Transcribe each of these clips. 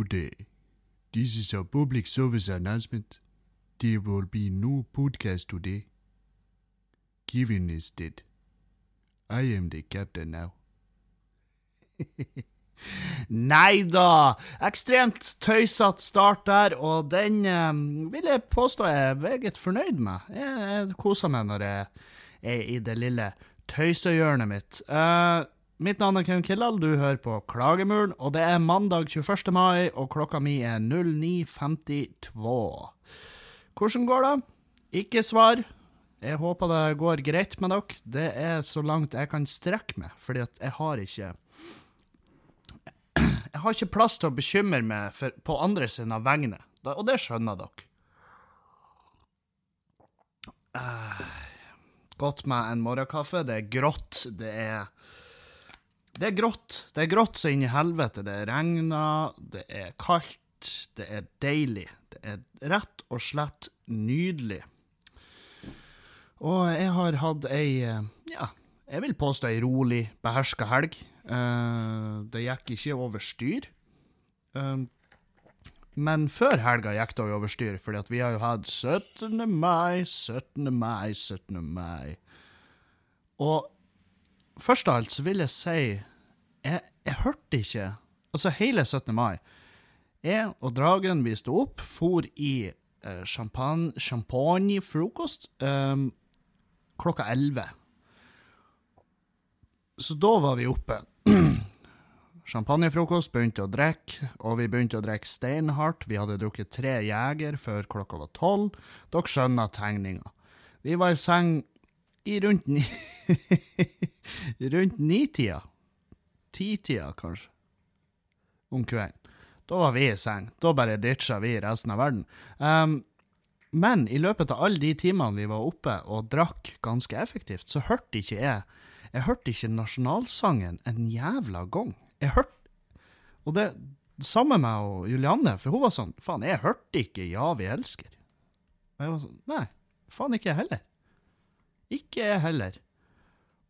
Good day. This is a public service announcement. There will be no podcast today. Kevin is dead. I am the captain now. Nei da! Ekstremt tøysete start der, og den eh, vil jeg påstå jeg er meget fornøyd med. Jeg, jeg koser meg når jeg er i det lille tøysehjørnet mitt. Eh, mitt navn er Kevin Killal, du hører på Klagemuren, og det er mandag 21. mai, og klokka mi er 09.52. Hvordan går det? Ikke svar. Jeg håper det går greit med dere. Det er så langt jeg kan strekke meg, fordi at jeg har ikke Jeg har ikke plass til å bekymre meg for, på andre sine vegne, og det skjønner dere. Eh, godt med en morgenkaffe. Det er grått. Det er Det er grått. Det er grått så inn i helvete. Det regner, det er kaldt, det er deilig. Det er rett og slett nydelig. Og jeg har hatt ei, eh, ja, jeg vil påstå ei rolig, beherska helg. Uh, det gikk ikke over styr. Eh, men før helga gikk det over styr, fordi vi har jo hatt 17. mai, 17. mai, 17. mai. Og først av alt så vil jeg si jeg, jeg hørte ikke Altså, hele 17. mai. Jeg og Dragen, vi sto opp, for i eh, champagne, champagnefrokost eh, klokka 11. Så da var vi oppe. Champagnefrokost, begynte å drikke, og vi begynte å drikke steinhardt. Vi hadde drukket tre Jeger før klokka var tolv. Dere skjønner tegninga. Vi var i seng i rundt ni... rundt nitida. Titida, kanskje. Om kvelden. Da var vi i seng. Da bare ditcha vi resten av verden. Um, men i løpet av alle de timene vi var oppe og drakk ganske effektivt, så hørte ikke jeg Jeg hørte ikke nasjonalsangen en jævla gang. Jeg hørte Og det samme med og Julianne, for hun var sånn Faen, jeg hørte ikke Ja, vi elsker. Og jeg var sånn Nei, faen ikke jeg heller. Ikke jeg heller.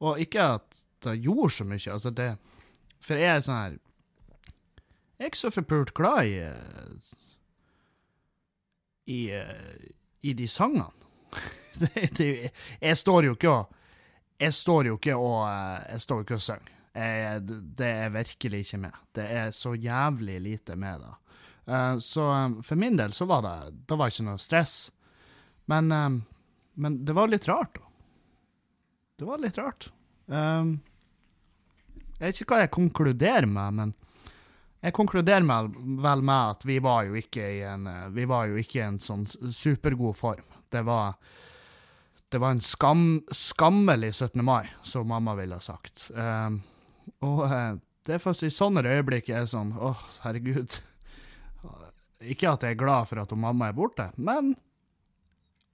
Og ikke at det gjorde så mye, altså det For jeg er sånn her Jeg er ikke så forpult glad i i, i de sangene. det, det, jeg står jo ikke og Jeg står jo ikke og Jeg står ikke og synger. Det er virkelig ikke med. Det er så jævlig lite med, da. Eh, Så eh, for min del så var det Det var ikke noe stress. Men, eh, men det var litt rart, da. Det var litt rart. Um, jeg vet ikke hva jeg konkluderer med, men jeg konkluderer med, vel med at vi var jo ikke i en eh, Vi var jo ikke i en sånn supergod form. Det var Det var en skam, skammelig 17. mai, som mamma ville ha sagt. Um, og eh, det er først i sånne øyeblikk jeg er sånn Å, herregud. Ikke at jeg er glad for at mamma er borte, men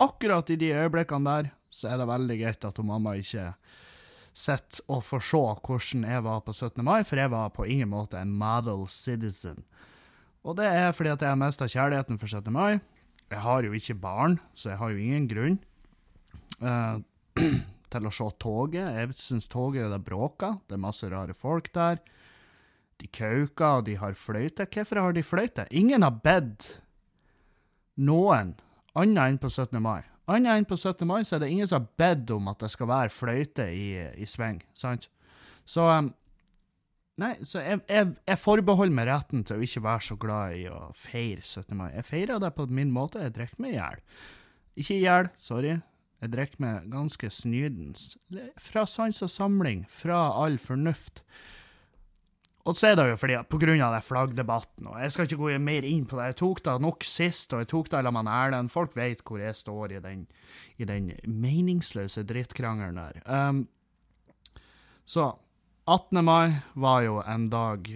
akkurat i de øyeblikkene der, så er det veldig greit at mamma ikke sitter og får se hvordan jeg var på 17. mai, for jeg var på ingen måte en model citizen. Og det er fordi at jeg har mista kjærligheten for 17. mai. Jeg har jo ikke barn, så jeg har jo ingen grunn uh, til å se toget. Jeg syns toget det bråker, det er masse rare folk der. De kauker, og de har fløyte. Hvorfor har de fløyte? Ingen har bedt noen, annet enn på 17. mai. Annet enn på 17. mai så er det ingen som har bedt om at det skal være fløyte i, i sving, sant? Så um, Nei, så jeg, jeg, jeg forbeholder meg retten til å ikke være så glad i å feire 17. mai. Jeg feirer det på min måte, jeg drikker meg i hjel. Ikke i hjel, sorry. Jeg drikker meg ganske snydens. Fra sans og samling, fra all fornuft. Og så er det jo fordi på grunn av den flaggdebatten, og jeg skal ikke gå mer inn på det, jeg tok det nok sist, og jeg tok det sammen med Erlend, folk vet hvor jeg står i den, i den meningsløse drittkrangelen der. Um, så 18. mai var jo en dag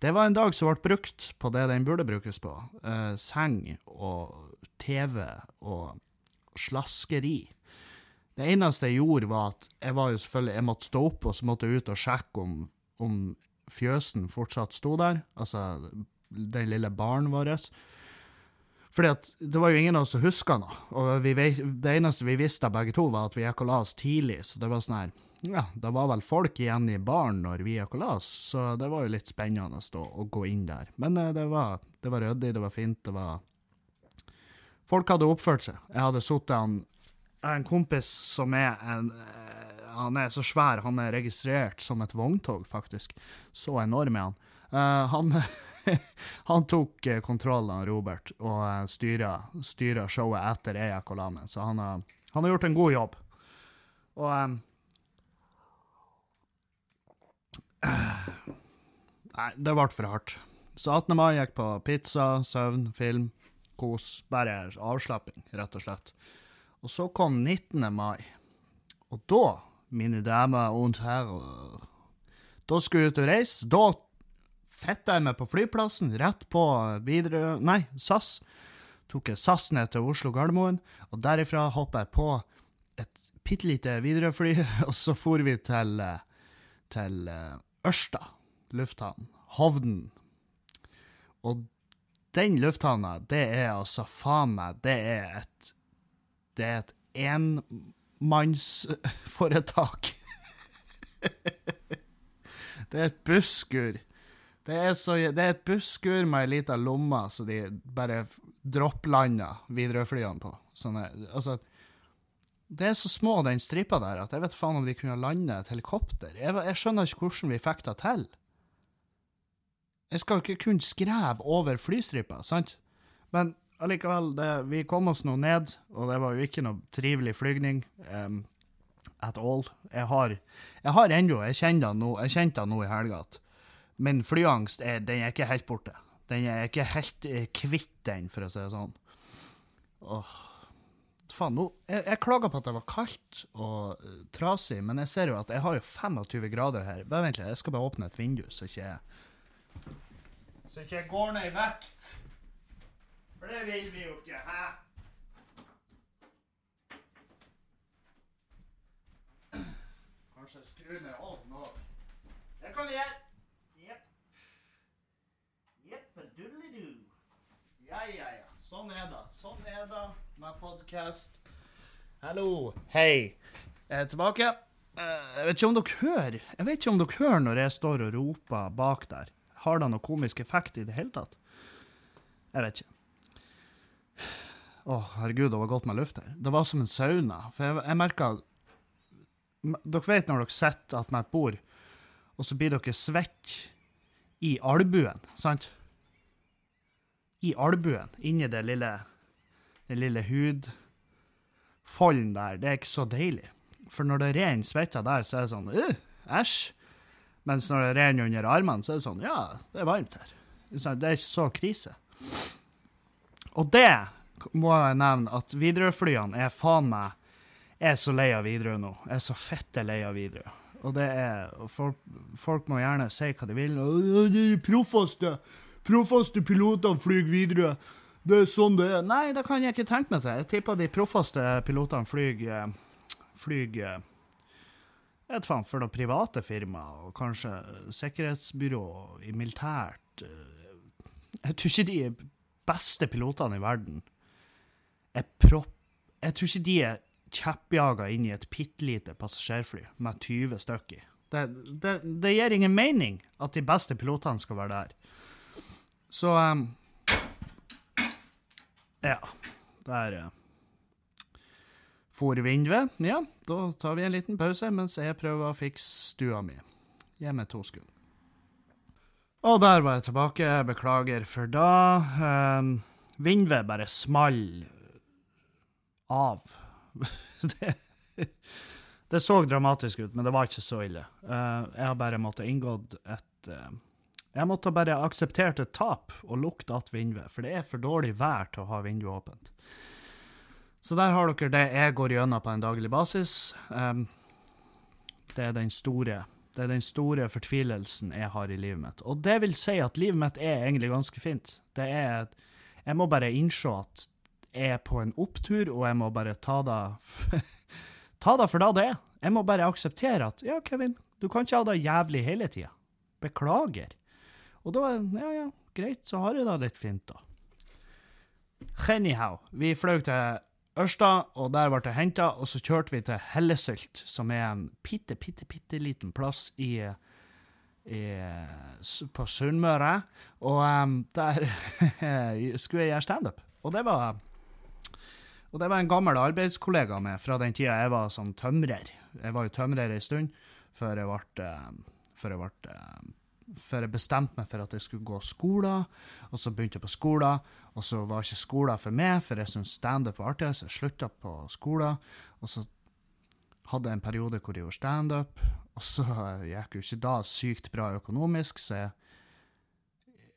Det var en dag som ble brukt på det den burde brukes på. Uh, seng og TV og slaskeri. Det eneste jeg gjorde, var at jeg var jo selvfølgelig, jeg måtte stå opp og så måtte jeg ut og sjekke om, om fjøsen fortsatt sto der, altså den lille baren vår. Fordi at det var jo ingen av oss som huska noe, og vi, det eneste vi visste begge to, var at vi gikk og la oss tidlig, så det var sånn her ja, det var vel folk igjen i baren når vi gikk og la oss, så det var jo litt spennende å, å gå inn der. Men eh, det var, det var ryddig, det var fint, det var Folk hadde oppført seg. Jeg hadde sittet Jeg en kompis som er en eh, Han er så svær, han er registrert som et vogntog, faktisk. Så enorm er han. Uh, han han tok eh, kontroll av Robert og styra, showet etter og la så han har, han har gjort en god jobb. Og um, Nei, det ble for hardt. Så 18. mai gikk på pizza, søvn, film, kos. Bare avslapping, rett og slett. Og så kom 19. mai. Og da, mine damer og herrer, da skulle jeg ut og reise. Da fitta jeg meg på flyplassen, rett på videre Nei, SAS. Tok jeg SAS ned til Oslo Gardermoen, og derifra hoppa jeg på et bitte lite Widerøe-fly, og så for vi til, til Ørsta lufthavn, Hovden. Og den lufthavna, det er altså faen meg Det er et Det er et enmannsforetak. det er et busskur. Det er, så, det er et busskur med ei lita lomme så de bare dropplander Widerøe-flyene på. Sånne, altså, det er så små, den stripa der, at jeg vet faen om de kunne lande et helikopter. Jeg, jeg skjønner ikke hvordan vi fikk det til. Jeg skal jo ikke kunne skreve over flystripa, sant? Men allikevel, det, vi kom oss nå ned, og det var jo ikke noe trivelig flygning. Um, at all. Jeg har, jeg har ennå, jeg kjente han nå, nå i helga, at min flyangst er, den er ikke helt borte. Den er ikke helt eh, kvitt den, for å si det sånn. Åh, faen, nå, jeg, jeg klager på at det var kaldt og uh, trasig, men jeg ser jo at jeg har jo 25 grader her. Bare vent litt, jeg skal bare åpne et vindu, så ikke jeg så ikke jeg går ned i vekt. For det vil vi jo ikke, hæ? Kanskje skru ned ovnen òg. Det kan vi gjøre. Jepp. Jeppedullidu. Ja, ja, ja. Sånn er det. Sånn er det med podkast. Hallo. Hei. Jeg er tilbake. Eh, Jeg vet ikke om dere hører Jeg vet ikke om dere hører når jeg står og roper bak der. Har det noe komisk effekt i det hele tatt? Jeg vet ikke. Å, herregud, det var godt med luft her. Det var som en sauna. For jeg, jeg merka Dere vet når dere sitter attmed et bord, og så blir dere svette i albuen, sant? I albuen, inni det lille den lille hudfolden der. Det er ikke så deilig. For når det renner svette der, så er det sånn øh, æsj. Mens når det renner under armene, så er det sånn Ja, det er varmt her. Det er ikke så krise. Og det må jeg nevne, at Widerøe-flyene er faen meg Jeg er så lei av Widerøe nå. Jeg er så fette lei av Widerøe. Og det er folk, folk må gjerne si hva de vil. De proffeste proffeste pilotene flyr Widerøe. Det er sånn det er. Nei, det kan jeg ikke tenke meg til. Jeg tipper de proffeste pilotene flyr eh, flyr eh, vet faen, for det private firma og kanskje sikkerhetsbyrå i militært. eh, Jeg tror ikke de beste pilotene i verden er propp... Jeg tror ikke de er kjeppjaga inn i et bitte lite passasjerfly med 20 stykker. Det, det, det gir ingen mening at de beste pilotene skal være der. Så um, Ja. Der uh, for vinduet. Ja, da tar vi en liten pause mens jeg prøver å fikse stua mi. Gi meg to sekunder. Og der var jeg tilbake. Beklager for da. Um, Vindve bare small av. det, det så dramatisk ut, men det var ikke så ille. Uh, jeg har bare måttet inngått et uh, Jeg måtte bare akseptert et tap og lukte att vinduet, for det er for dårlig vær til å ha vinduet åpent. Så der har dere det jeg går gjennom på en daglig basis. Um, det er den store det er den store fortvilelsen jeg har i livet mitt. Og det vil si at livet mitt er egentlig ganske fint. Det er Jeg må bare innse at jeg er på en opptur, og jeg må bare ta det Ta det for det det er. Jeg må bare akseptere at ja, Kevin, du kan ikke ha det jævlig hele tida. Beklager. Og da Ja, ja, greit, så har jeg det litt fint, da. Anyhow, vi fløy til Ørsta, og der ble jeg henta, og så kjørte vi til Hellesylt, som er en bitte, bitte, bitte liten plass i, i, på Sunnmøre. Og um, der skulle jeg gjøre standup. Og det var og det var en gammel arbeidskollega med fra den tida jeg var som tømrer. Jeg var jo tømrer ei stund før jeg ble før jeg, ble, før jeg bestemte meg for at jeg skulle gå skolen. Og så begynte jeg på skolen, og så var ikke skolen for meg, for jeg syntes standup var artig, så jeg slutta på skolen. Og så hadde jeg en periode hvor jeg gjorde standup, og så gikk jo ikke da sykt bra økonomisk, så jeg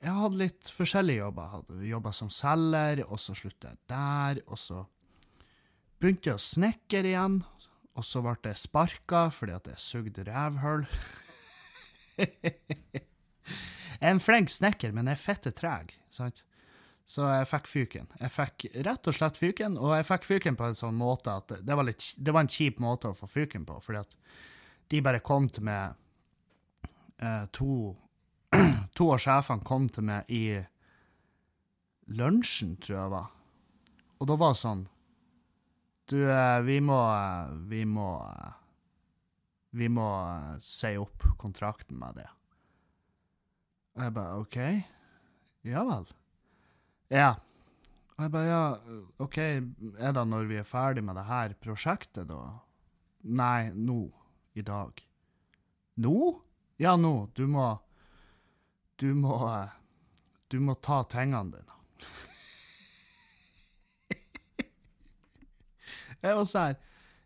jeg hadde litt forskjellige jobber. Jeg hadde jobba som selger, og så slutta jeg der. Og så begynte jeg å snekre igjen, og så ble jeg sparka fordi at jeg sugde rævhull. jeg er en flink snekker, men jeg er fette treg, sant? Så jeg fikk fyken. Jeg fikk rett og slett fyken, og jeg fikk fyken på en sånn måte at det var, litt, det var en kjip måte å få fyken på, fordi at de bare kom til meg eh, to To av sjefene kom til meg i lunsjen, tror jeg det var, og da var det sånn du, vi må Vi må Vi må si opp kontrakten med det. Og jeg bare OK. Ja vel. Ja. Og jeg bare ja, OK, er det når vi er ferdig med det her prosjektet, da? Nei, nå. I dag. Nå? Ja, nå. Du må Du må Du må ta tingene dine. Jeg var sånn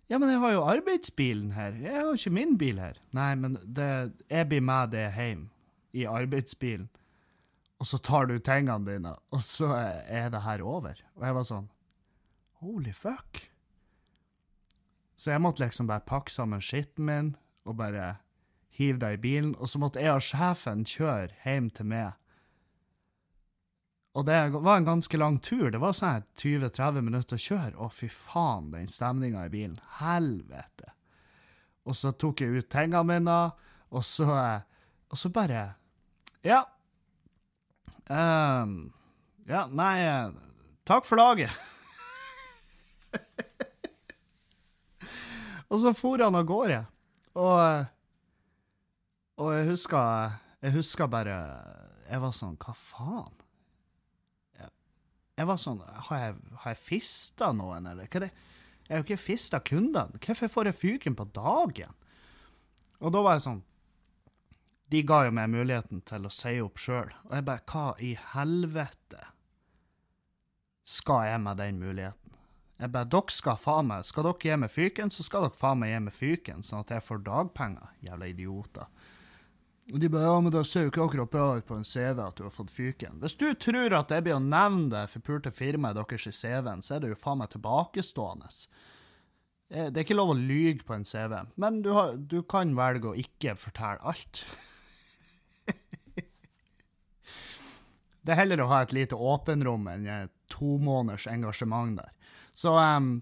Ja, men jeg har jo arbeidsbilen her. Jeg har jo ikke min bil her. Nei, men det, jeg blir med deg hjem i arbeidsbilen. Og så tar du tingene dine, og så er det her over. Og jeg var sånn Holy fuck. Så jeg måtte liksom bare pakke sammen skitten min og bare hive det i bilen. Og så måtte jeg og sjefen kjøre hjem til meg og det var en ganske lang tur. Det var sånn 20-30 minutter å kjøre. Å, fy faen, den stemninga i bilen. Helvete. Og så tok jeg ut tingene mine, og så, og så bare Ja. Um, ja, nei Takk for laget. og så for han av gårde. Og, og jeg husker Jeg husker bare Jeg var sånn Hva faen? Jeg var sånn Har jeg, har jeg fista noen, eller? Hva er det? Jeg har jo ikke fista kundene. Hvorfor får jeg fyken på dagen? Og da var jeg sånn De ga jo meg muligheten til å si opp sjøl. Og jeg bare Hva i helvete skal jeg med den muligheten? Jeg bare Dere skal faen meg Skal dere gi meg fyken, så skal dere faen meg gi meg fyken, sånn at jeg får dagpenger. Jævla idioter. Og de bare ja, men det ser jo ikke akkurat bra ut på en CV at du har fått fyken. Hvis du tror at jeg blir å nevne det forpulte firmaet deres i CV-en, så er det jo faen meg tilbakestående. Eh, det er ikke lov å lyge på en CV, men du, har, du kan velge å ikke fortelle alt. det er heller å ha et lite åpenrom enn et to måneders engasjement der. Så um,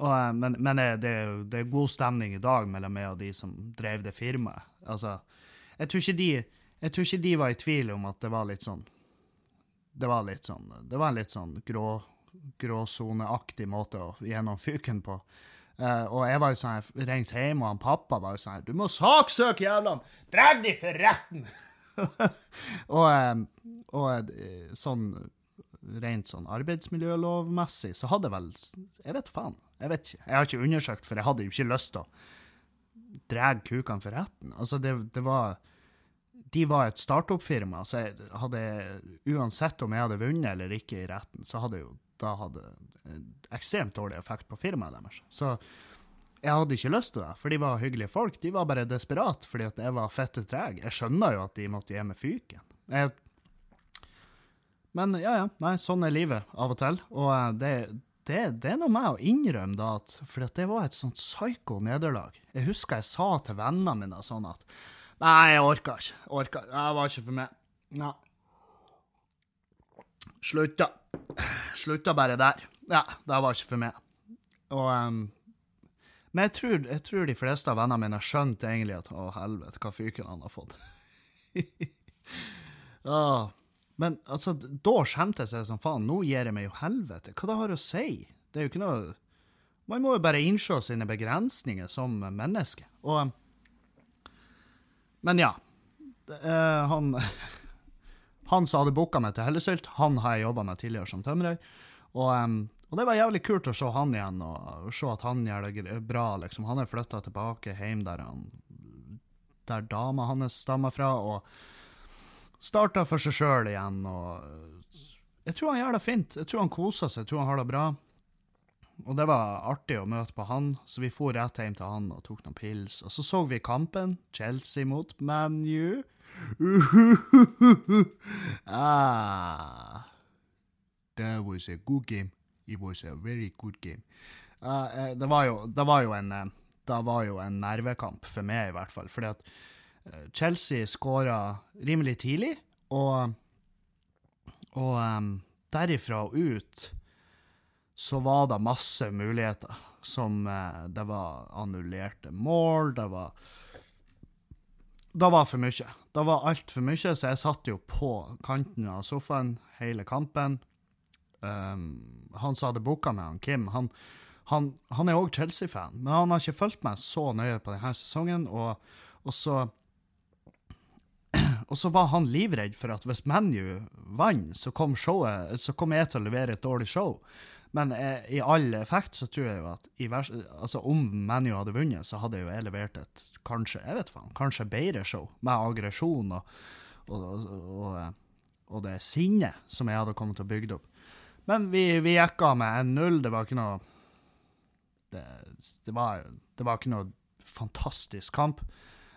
og, eh, men, men det, det, er god stemning i dag mellom meg og de som drev det firmaet. Altså, jeg tror de jeg tror ikke de var i tvil om at det var litt sånn Det var litt sånn Det var en litt sånn grå gråsoneaktig måte å gjennomføre den på. Uh, og jeg var jo sånn, ringte hjem, og han pappa var jo sånn 'Du må saksøke jævlene! Dreg de for retten!' og, um, og uh, sånn rent sånn arbeidsmiljølovmessig så hadde vel Jeg vet faen. Jeg vet ikke. Jeg har ikke undersøkt, for jeg hadde jo ikke lyst til å dra kukene for retten. Altså, det, det var de var et startup-firma, så jeg hadde, uansett om jeg hadde vunnet eller ikke i retten, så hadde jo da hadde ekstremt dårlig effekt på firmaet deres. Så jeg hadde ikke lyst til det, for de var hyggelige folk. De var bare desperate fordi at jeg var fette treg. Jeg skjønner jo at de måtte gi meg fyken. Jeg, men ja, ja. Nei, sånn er livet av og til. Og eh, det, det, det er noe med å innrømme da at For det var et sånt psyko nederlag. Jeg husker jeg sa til vennene mine sånn at Nei, jeg orka ikke. Orka. Det var ikke for meg. Nei. Slutta. Slutta bare der. Ja, det var ikke for meg. Og um, Men jeg tror, jeg tror, de fleste av vennene mine har skjønt egentlig at å, helvete, hva fyken han har fått. ah. Men altså, da skjemtes jeg som faen. Nå gir jeg meg jo helvete. Hva det har å si? Det er jo ikke noe Man må jo bare innse sine begrensninger som menneske. Og Men ja. Uh, han Han som hadde booka meg til Hellesylt, han har jeg jobba med tidligere som tømrer. Og, um, og, det var jævlig kult å se han igjen, og se at han gjør det bra. liksom. Han er flytta tilbake hjem der, han, der dama hans stammer fra, og starta for seg sjøl igjen. og Jeg tror han gjør det fint. Jeg tror han koser seg, jeg tror han har det bra. Og det var artig å møte på han, så vi for rett hjem til han og tok noen pils. Og så så vi kampen, Chelsea mot ManU ah, that was a good game. It was a very good game. Uh, det, var jo, det, var jo en, eh, det var jo en nervekamp, for meg i hvert fall. Fordi at eh, Chelsea skåra rimelig tidlig, og, og um, derifra og ut så var det masse muligheter. Som uh, Det var annullerte mål, det var det var for mye. Det var altfor mye, så jeg satt jo på kanten av sofaen hele kampen. Um, han som hadde booka med han, Kim, han, han, han er òg Chelsea-fan, men han har ikke fulgt meg så nøye på denne sesongen. Og, og, så og så var han livredd for at hvis ManU vant, så kom, så kom jeg til å levere et dårlig show. Men eh, i all effekt så tror jeg jo at vers, altså om ManU hadde vunnet, så hadde jeg jo jeg levert et kanskje jeg vet faen, kanskje bedre show, med aggresjon og, og, og, eh, og, det sinnet som jeg hadde kommet til å bygge opp. Men vi, vi gikk av med 1-0. Det var ikke noe det, det, var, det, var, ikke noe fantastisk kamp.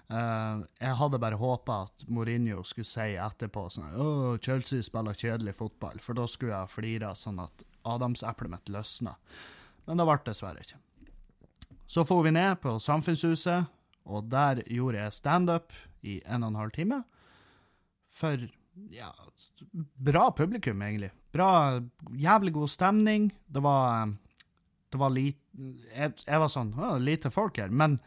Uh, jeg hadde bare håpa at Mourinho skulle si etterpå sånn oh, Chelsea spiller kjedelig fotball, for da skulle jeg flira sånn at adamseplet mitt løsna. Men det ble dessverre ikke. Så for vi ned på Samfunnshuset, og der gjorde jeg standup i en og en halv time. For ja, bra publikum, egentlig. Bra, jævlig god stemning. Det var Det var lite jeg, jeg, var sånn Å, lite folk her. Men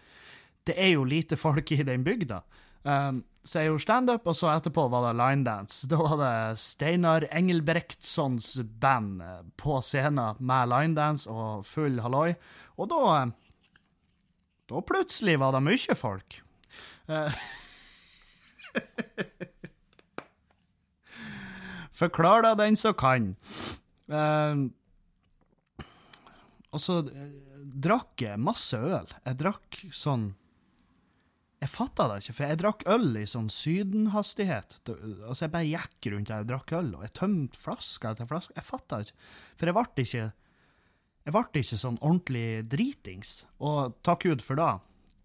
det er jo lite folk i den bygda. Um, så jeg gjorde standup, og så etterpå var det linedance. Da var det Steinar Engelbrektsons band eh, på scenen med linedance og full halloi. Og da Da plutselig var det mye folk. Uh, Forklar deg den som kan. Og så drakk jeg masse øl. Jeg drakk sånn jeg fatta det ikke, for jeg drakk øl i sånn sydenhastighet. Altså, jeg bare gikk rundt der og drakk øl, og jeg tømte flaske etter flaske. Jeg fatta ikke. For jeg ble ikke Jeg ble ikke sånn ordentlig dritings. Og takk Gud for det.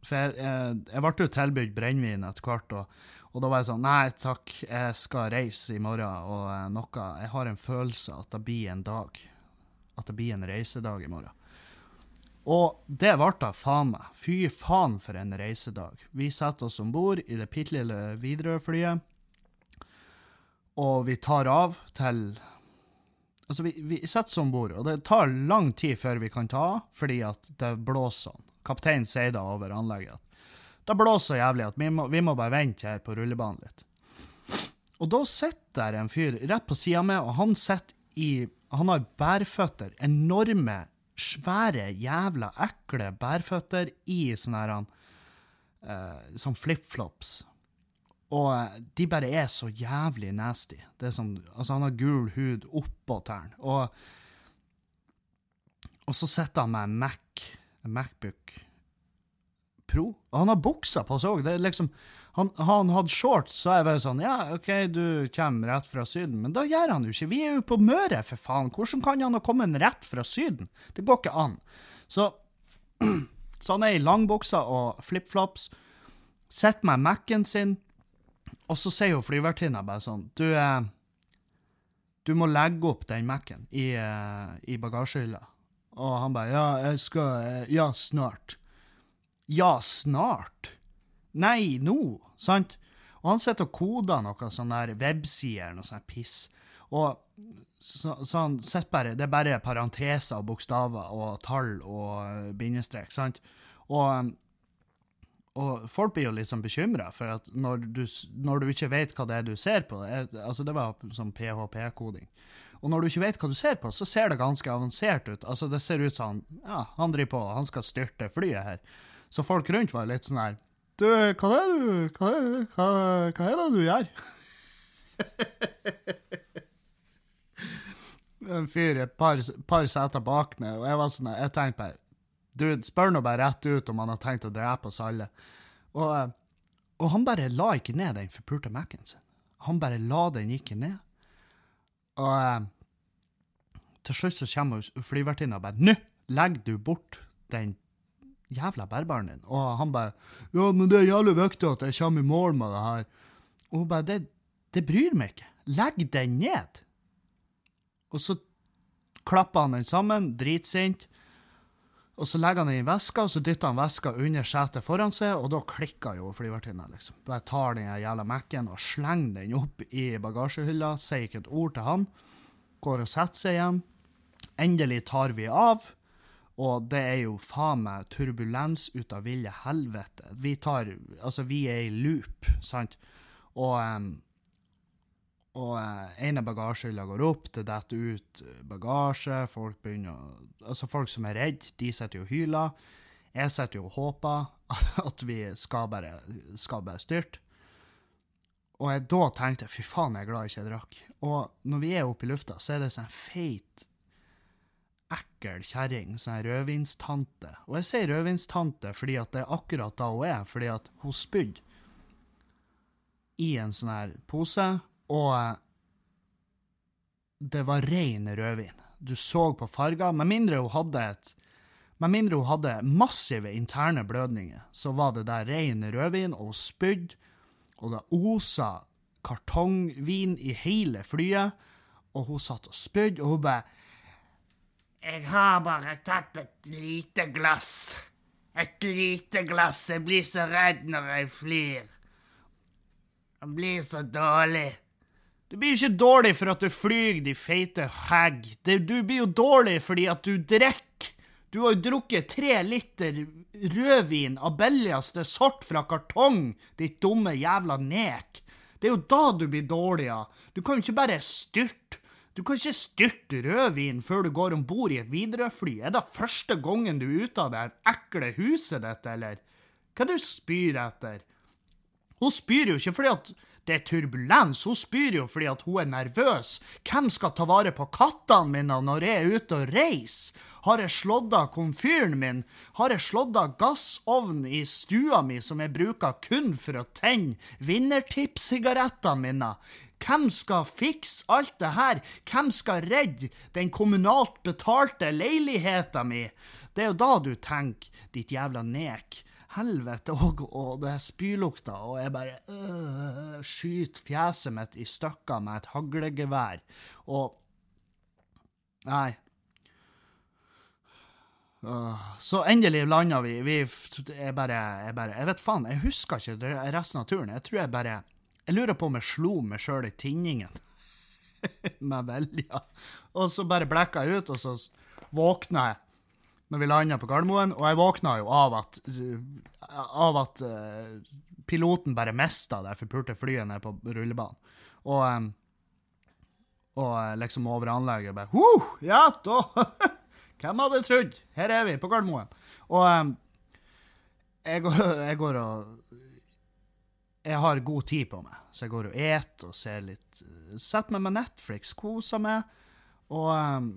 For jeg, jeg, jeg ble jo tilbudt brennevin etter hvert, og, og, da var jeg sånn Nei takk, jeg skal reise i morgen, og eh, noe Jeg har en følelse at det blir en dag. At det blir en reisedag i morgen. Og det ble da faen meg. Fy faen for en reisedag. Vi setter oss om bord i det bitte lille Widerøe-flyet, og vi tar av til Altså, vi, vi setter oss om bord, og det tar lang tid før vi kan ta av, fordi at det blåser sånn. Kapteinen sier da over anlegget det blåser så jævlig at vi må, vi må bare vente her på rullebanen litt. Og da sitter der en fyr rett på sida mi, og han sitter i Han har bærføtter, enorme svære, jævla ekle bærføtter i sånne her uh, sånn flipflops. Og eh, de bare er så jævlig nasty. Det er sånn, altså Han har gul hud oppå tærne. Og, og så sitter han med en Mac, en Macbook Pro. Og han har buksa på seg òg. Liksom, han, han hadde shorts, så jeg bare sånn Ja, OK, du kommer rett fra Syden. Men da gjør han jo ikke. Vi er jo på Møre, for faen. Hvordan kan han ha kommet rett fra Syden? Det går ikke an. Så, så han er i langbuksa og flipflops. Sitter med Mac-en sin, og så sier jo flyvertinna bare sånn Du, eh, du må legge opp den Mac-en i, eh, i bagasjehylla. Og han bare Ja, jeg skal eh, Ja, snart. Ja, snart? Nei, nå, sant? Og han sitter og koder noe sånn der websider, noe sånt piss. Og så, så han sitter bare Det er bare parenteser og bokstaver og tall og bindestrek, sant? Og, og folk blir jo litt sånn bekymra, for at når du, når du, ikke vet hva det er du ser på er, Altså, det var sånn PHP-koding. Og når du ikke vet hva du ser på, så ser det ganske avansert ut. Altså, det ser ut som han, ja, han driver på, han skal styrte flyet her. Så folk rundt var litt sånn her Du, hva er det du Hva hva, hva er det du gjør? en fyr et par, par seter bak meg, og jeg var sånn Jeg tenkte bare Du, spør nå bare rett ut om han har tenkt å drepe oss alle. Og, eh, og han bare la ikke ned den forpulte Mac-en sin. Han bare la den ikke ned. Og eh, til slutt så kommer flyvertinna og bare Nå legger du bort den jævla bærbaren din. Og han bare Ja, men det er jævlig viktig at jeg kommer i mål med det her. Og hun bare Det, det bryr meg ikke. Legg den ned. Og så klapper han den sammen, dritsint. Og så legger han den i veska, og så dytter han veska under setet foran seg, og da klikker jo flyvertinna, liksom. Bare tar den jævla Mac-en og slenger den opp i bagasjehylla, sier ikke et ord til han, går og setter seg igjen. Endelig tar vi av, og det er jo faen meg turbulens ut av ville helvete. Vi tar Altså, vi er i loop, sant? Og og en av bagasjehylla går opp, det detter ut bagasje, folk begynner å Altså, folk som er redde, de sitter jo og hyler. Jeg sitter jo og håper at vi skal bare, skal bare styrte. Og jeg da tenkte fy faen, jeg er glad jeg ikke drakk. Og når vi er oppe i lufta, så er det sånn feit, ekkel kjerring, sånn rødvinstante. Og jeg sier rødvinstante fordi at det er akkurat da hun er, fordi at hun spydde i en sånn her pose, og eh, det var ren rødvin. Du så på farger. Med mindre hun hadde et med mindre hun hadde massive interne blødninger, så var det der ren rødvin, og hun spydde, og det osa kartongvin i hele flyet, og hun satt og spydde, og hun bare Jeg har bare tatt et lite glass. Et lite glass. Jeg blir så redd når jeg flyr. Jeg blir så dårlig. Du blir jo ikke dårlig for at du flyr, de feite hegg. Du blir jo dårlig fordi at du drikker. Du har jo drukket tre liter rødvin av billigste sort fra kartong, ditt dumme jævla nek. Det er jo da du blir dårlig av. Du kan jo ikke bare styrte. Du kan ikke styrte rødvin før du går om bord i et Widerøe-fly. Er det første gangen du er ute av det ekle huset ditt, eller? Hva er det du spyr etter? Hun spyr jo ikke fordi at det er turbulens. Hun spyr jo fordi at hun er nervøs. Hvem skal ta vare på kattene mine når jeg er ute og reiser? Har jeg slått av komfyren min? Har jeg slått av gassovnen i stua mi som jeg bruker kun for å tenne vinnertippsigarettene mine? Hvem skal fikse alt det her? Hvem skal redde den kommunalt betalte leiligheta mi? Det er jo da du tenker, ditt jævla nek helvete òg, og det er spylukta, og jeg bare øh, skyter fjeset mitt i stykker med et haglegevær, og Nei. Uh, så endelig landa vi. vi jeg bare, jeg bare Jeg vet faen, jeg husker ikke resten av turen. Jeg tror jeg bare Jeg lurer på om jeg slo meg sjøl i tinningen med vilje. Og så bare blekka jeg ut, og så våkna jeg når vi landa på Gardermoen, og jeg våkna jo av at, av at uh, piloten bare mista det forpulte flyet ned på rullebanen. Og, um, og liksom over anlegget bare huh, Ja, da Hvem hadde trodd? Her er vi, på Gardermoen. Og um, jeg, går, jeg går og Jeg har god tid på meg, så jeg går og et og ser litt Setter meg med Netflix, koser meg. Og um,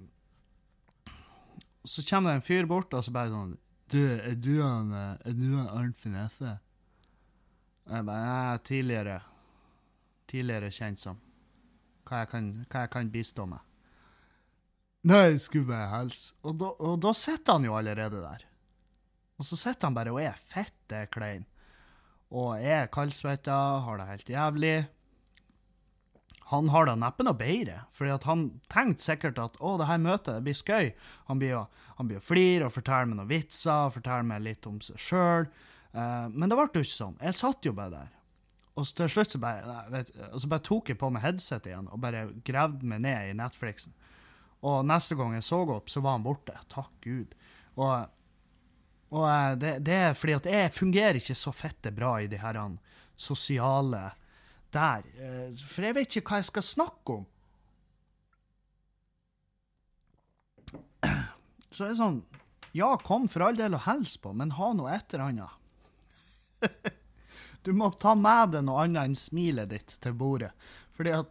så kommer det en fyr bort, og så bare sånn Du, er du han, er du han Arnt Finesse? Jeg bare Nei, tidligere Tidligere kjent som. Hva jeg kan, hva jeg kan bistå med. Nei, skulle bare hilse. Og, da, og da sitter han jo allerede der. Og så sitter han bare og er fette klein. Og er kaldsvetta, har det helt jævlig han har da neppe noe bedre. For han tenkte sikkert at å, det her møtet det blir skøy. Han blir å, han å flire og fortelle meg noen vitser og fortelle meg litt om seg sjøl. Uh, eh, men det ble jo ikke sånn. Jeg satt jo bare der. Og til slutt så bare, vet, så bare tok jeg på meg headsetet igjen og bare gravde meg ned i Netflixen. Og neste gang jeg så opp, så var han borte. Takk Gud. Og, og eh, det, det, er fordi at jeg fungerer ikke så fette bra i de her sosiale der. Eh, for jeg vet ikke hva jeg skal snakke om. Så det er sånn Ja, kom for all del og hils på, men ha noe et eller annet. Du må ta med deg noe annet enn smilet ditt til bordet. Fordi at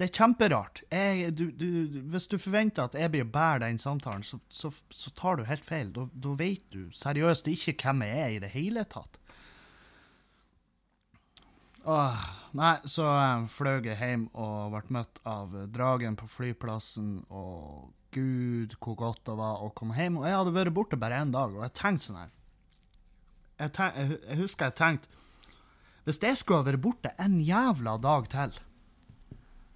det er kjemperart. Jeg, du, du, hvis du forventer at jeg blir bære den samtalen, så, så, så tar du helt feil. Da, da vet du seriøst ikke hvem jeg er i det hele tatt. Åh, nei, så um, fløy jeg hjem og ble møtt av dragen på flyplassen, og gud, hvor godt det var å komme hjem. Og jeg hadde vært borte bare én dag, og jeg tenkte sånn her jeg, tenk, jeg, husker jeg tenkte Hvis jeg skulle ha vært borte en jævla dag til,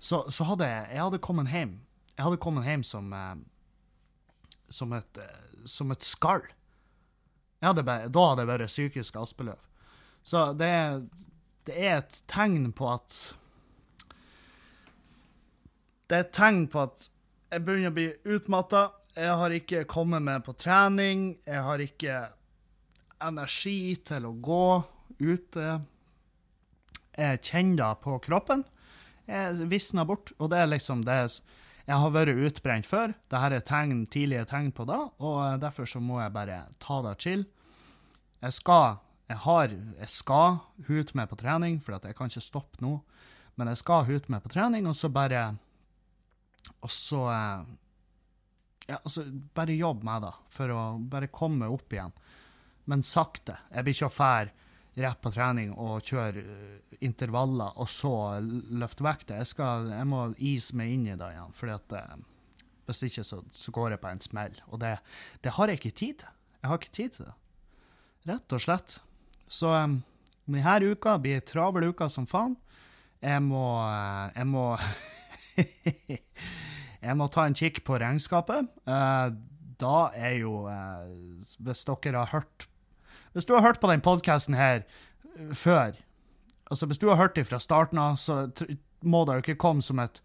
så, så hadde jeg, hadde kommet hjem Jeg hadde kommet hjem som eh, som et, eh, som et skall. Hadde bare, da hadde jeg vært psykisk aspeløv. Så det, det er et tegn på at Det er et tegn på at jeg begynner å bli utmatta. Jeg har ikke kommet meg på trening. Jeg har ikke energi til å gå ute. Jeg kjenner det på kroppen. Jeg visner bort, og det er liksom det Jeg har vært utbrent før. Dette er tegn, tidlige tegn på det, og derfor så må jeg bare ta det chill. Jeg skal jeg har Jeg skal hute meg på trening, for jeg kan ikke stoppe nå. Men jeg skal hute meg på trening, og så bare Og så Ja, altså, bare jobbe med det, for å bare komme opp igjen men sakte. Jeg blir ikke å fære rett på trening og kjøre uh, intervaller, og så løfte vekta. Jeg, jeg må ise meg inn i det igjen, for uh, hvis ikke så, så, går jeg på en smell. Og det, det, har jeg ikke tid til. Jeg har ikke tid til det. Rett og slett. Så um, denne uka blir travel uke som faen. Jeg må uh, Jeg må Jeg må ta en kikk på regnskapet. Uh, da er jo Hvis dere har hørt hvis du har hørt på den podkasten her uh, før, altså hvis du har hørt det fra starten av, så må det jo ikke komme som, et,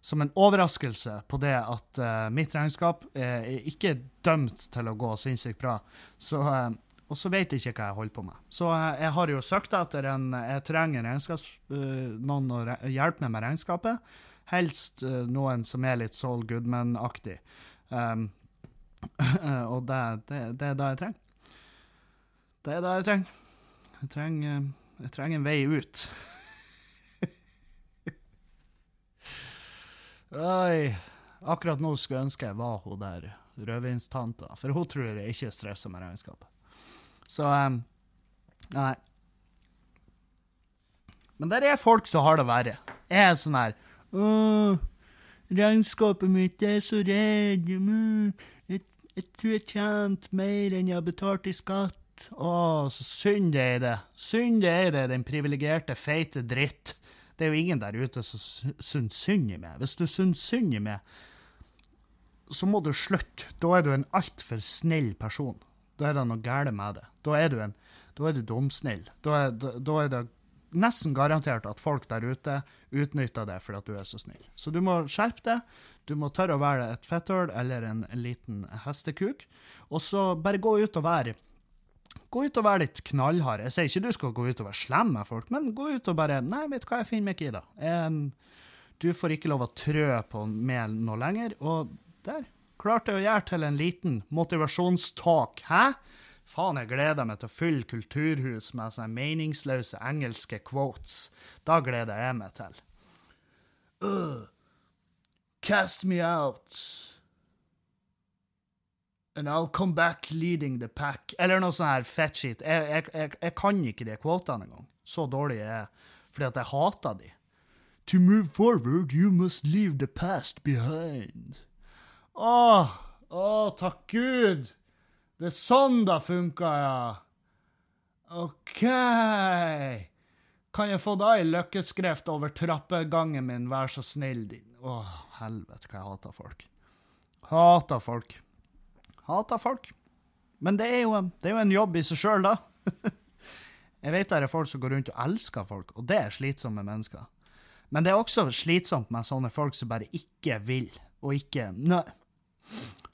som en overraskelse på det at uh, mitt regnskap er ikke dømt til å gå sinnssykt bra. Så, uh, og så vet jeg ikke hva jeg holder på med. Så uh, jeg har jo søkt etter en Jeg trenger noen å hjelpe meg med regnskapet. Helst noen som er litt Saul Goodman-aktig. Um, og det, det, det er det jeg trenger. Det er det jeg trenger. Jeg trenger, jeg trenger en vei ut. Oi. Akkurat nå skulle jeg ønske jeg var hun der rødvinstanta, for hun tror jeg ikke stresser med regnskapet. Så um, Nei. Men der er folk som har det verre. Jeg er sånn her regnskapet mitt er så redd. Jeg, jeg tror jeg tjente mer enn jeg har betalt i skatt. Å, så synd det er det. Synd det er det, den privilegerte, feite dritt. Det er jo ingen der ute som syns synd i meg. Hvis du syns synd i meg, så må du slutte. Da er du en altfor snill person. Da er det noe galt med det. Da er du en da er du dumsnill. Da er, da, da er det nesten garantert at folk der ute utnytter det fordi at du er så snill. Så du må skjerpe deg. Du må tørre å være et fetthull eller en liten hestekuk. Og så bare gå ut og være Gå ut og være litt knallhard. Jeg sier ikke du skal gå ut og være slem med folk, men gå ut og bare Nei, vet du hva, jeg finner meg ikke i det. Du får ikke lov å trø på meg noe lenger. Og der klarte jeg å gjøre til en liten motivasjonstalk. Hæ? Faen, jeg gleder meg til å fylle kulturhus med sånne meningsløse engelske quotes. Da gleder jeg meg til. Uh, cast me out And I'll come back leading the pack. Eller noe sånn her fett shit. Jeg, jeg, jeg, jeg, kan ikke de kvotene engang. Så dårlig er jeg. Fordi at jeg hater de. To move forward, you must leave the past behind. Å, å, takk Gud! Det er sånn det funker, ja. OK. Kan jeg få da ei løkkeskrift over trappegangen min, vær så snill, din Å, helvete, hva jeg hater folk. Hater folk. Hater folk. Men det er, jo, det er jo en jobb i seg sjøl, da. jeg vet det er folk som går rundt og elsker folk, og det er slitsomme mennesker. Men det er også slitsomt med sånne folk som bare ikke vil, og ikke Nei,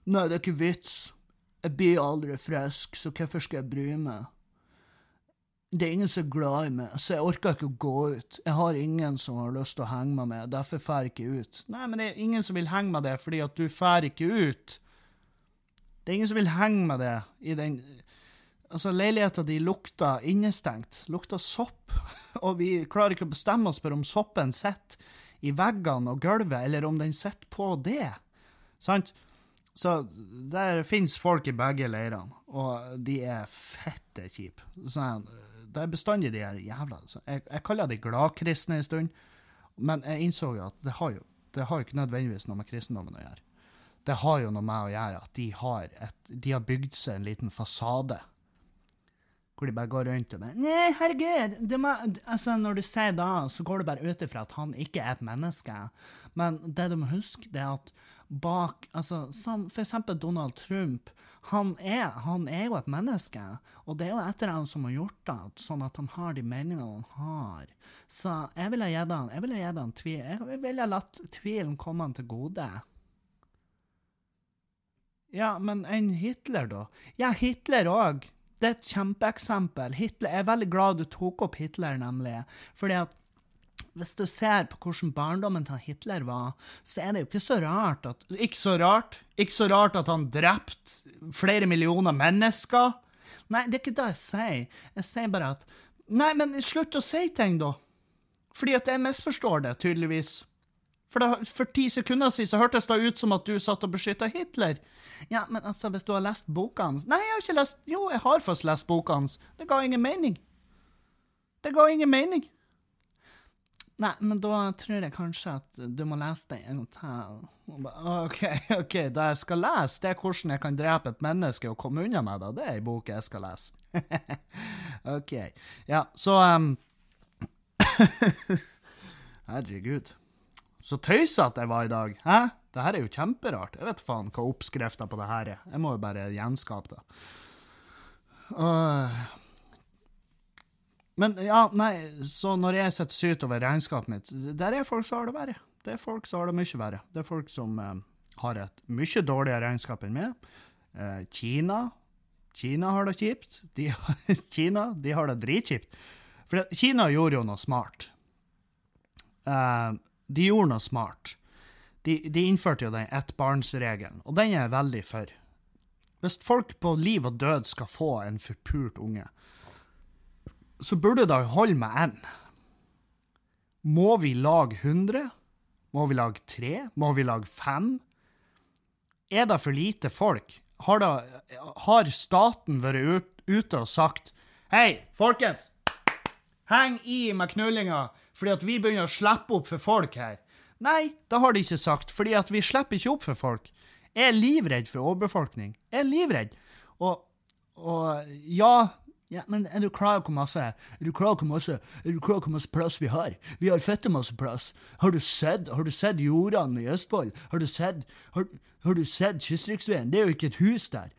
nei, det er ikke vits. Jeg blir aldri frisk, så hvorfor skal jeg bry meg? Det er ingen som er glad i meg, så jeg orker ikke å gå ut. Jeg har ingen som har lyst til å henge med meg, derfor drar jeg ikke ut. Nei, men det er ingen som vil henge med deg fordi at du drar ikke ut. Det er ingen som vil henge med det i den Altså, leiligheta di lukter innestengt. Lukter sopp. Og vi klarer ikke å bestemme oss for om soppen sitter i veggene og gulvet, eller om den sitter på det. Sant? Så der fins folk i begge leirene, og de er fette kjipe. Sånn, det er bestandig de her jævla jeg, jeg kaller de gladkristne en stund, men jeg innså jo at det har jo, det har ikke nødvendigvis noe med kristendommen å gjøre. Det har jo noe med å gjøre at de har, et, de har bygd seg en liten fasade hvor de bare går rundt og bare Nei, herregud, må, altså Når du sier da, så går det bare ut ifra at han ikke er et menneske. Men det du må huske, det er at bak altså Som for eksempel Donald Trump. Han er, han er jo et menneske, og det er jo etter han som har gjort det, sånn at han har de meningene han har. Så jeg ville gitt han, jeg ville gitt han tvil, jeg ville latt tvilen komme han til gode. Ja, men enn Hitler, da? Ja, Hitler òg det er et kjempeeksempel. Hitler, jeg er veldig glad du tok opp Hitler, nemlig. Fordi at hvis du ser på hvordan barndommen til Hitler var, så er det jo ikke så rart at Ikke så rart. Ikke så rart at han drepte flere millioner mennesker. Nei, det er ikke det jeg sier. Jeg sier bare at Nei, men slutt å si ting, da. Fordi at jeg misforstår det, tydeligvis. For, da, for ti sekunder siden så hørtes det ut som at du satt og beskytta Hitler. Ja, men altså, hvis du har lest boka hans Nei, jeg har ikke lest Jo, jeg har først lest boka hans. Det ga ingen mening. Det ga ingen mening. Nei, men da tror jeg kanskje at du må lese det en gang til. OK, OK, det jeg skal lese, det er hvordan jeg kan drepe et menneske og komme unna med det. Det er ei bok jeg skal lese. OK. Ja, så um... Herregud. Så tøysete jeg var i dag. Hæ? Det her er jo kjemperart. Jeg vet faen hva oppskrifta på det her er. Jeg må jo bare gjenskape det. Uh, men ja, nei, så når jeg sitter syt over regnskapet mitt, der er folk som har det verre. Det er folk som har det mye verre. Det er folk som uh, har et mye dårligere regnskap enn meg. Uh, Kina Kina har det kjipt. De, Kina de har det dritkjipt. For Kina gjorde jo noe smart. Uh, de gjorde noe smart. De, de innførte jo den ettbarnsregelen, og den er jeg veldig for. Hvis folk på liv og død skal få en forpult unge, så burde det holde med én. Må vi lage 100? Må vi lage tre? Må vi lage fem? Er det for lite folk? Har, det, har staten vært ut, ute og sagt Hei, folkens! Heng i med knullinga, fordi at vi begynner å slippe opp for folk her. Nei, det har de ikke sagt, fordi at vi slipper ikke opp for folk. Jeg er livredd for overbefolkning. Jeg er livredd. Og, og ja, ja, men er du klar over hvor masse Er du klar hvor masse, plass vi har? Vi har fette masse plass. Har du sett, har du sett jordene i Østfold? Har du sett, har, har du sett Kystriksveien? Det er jo ikke et hus der.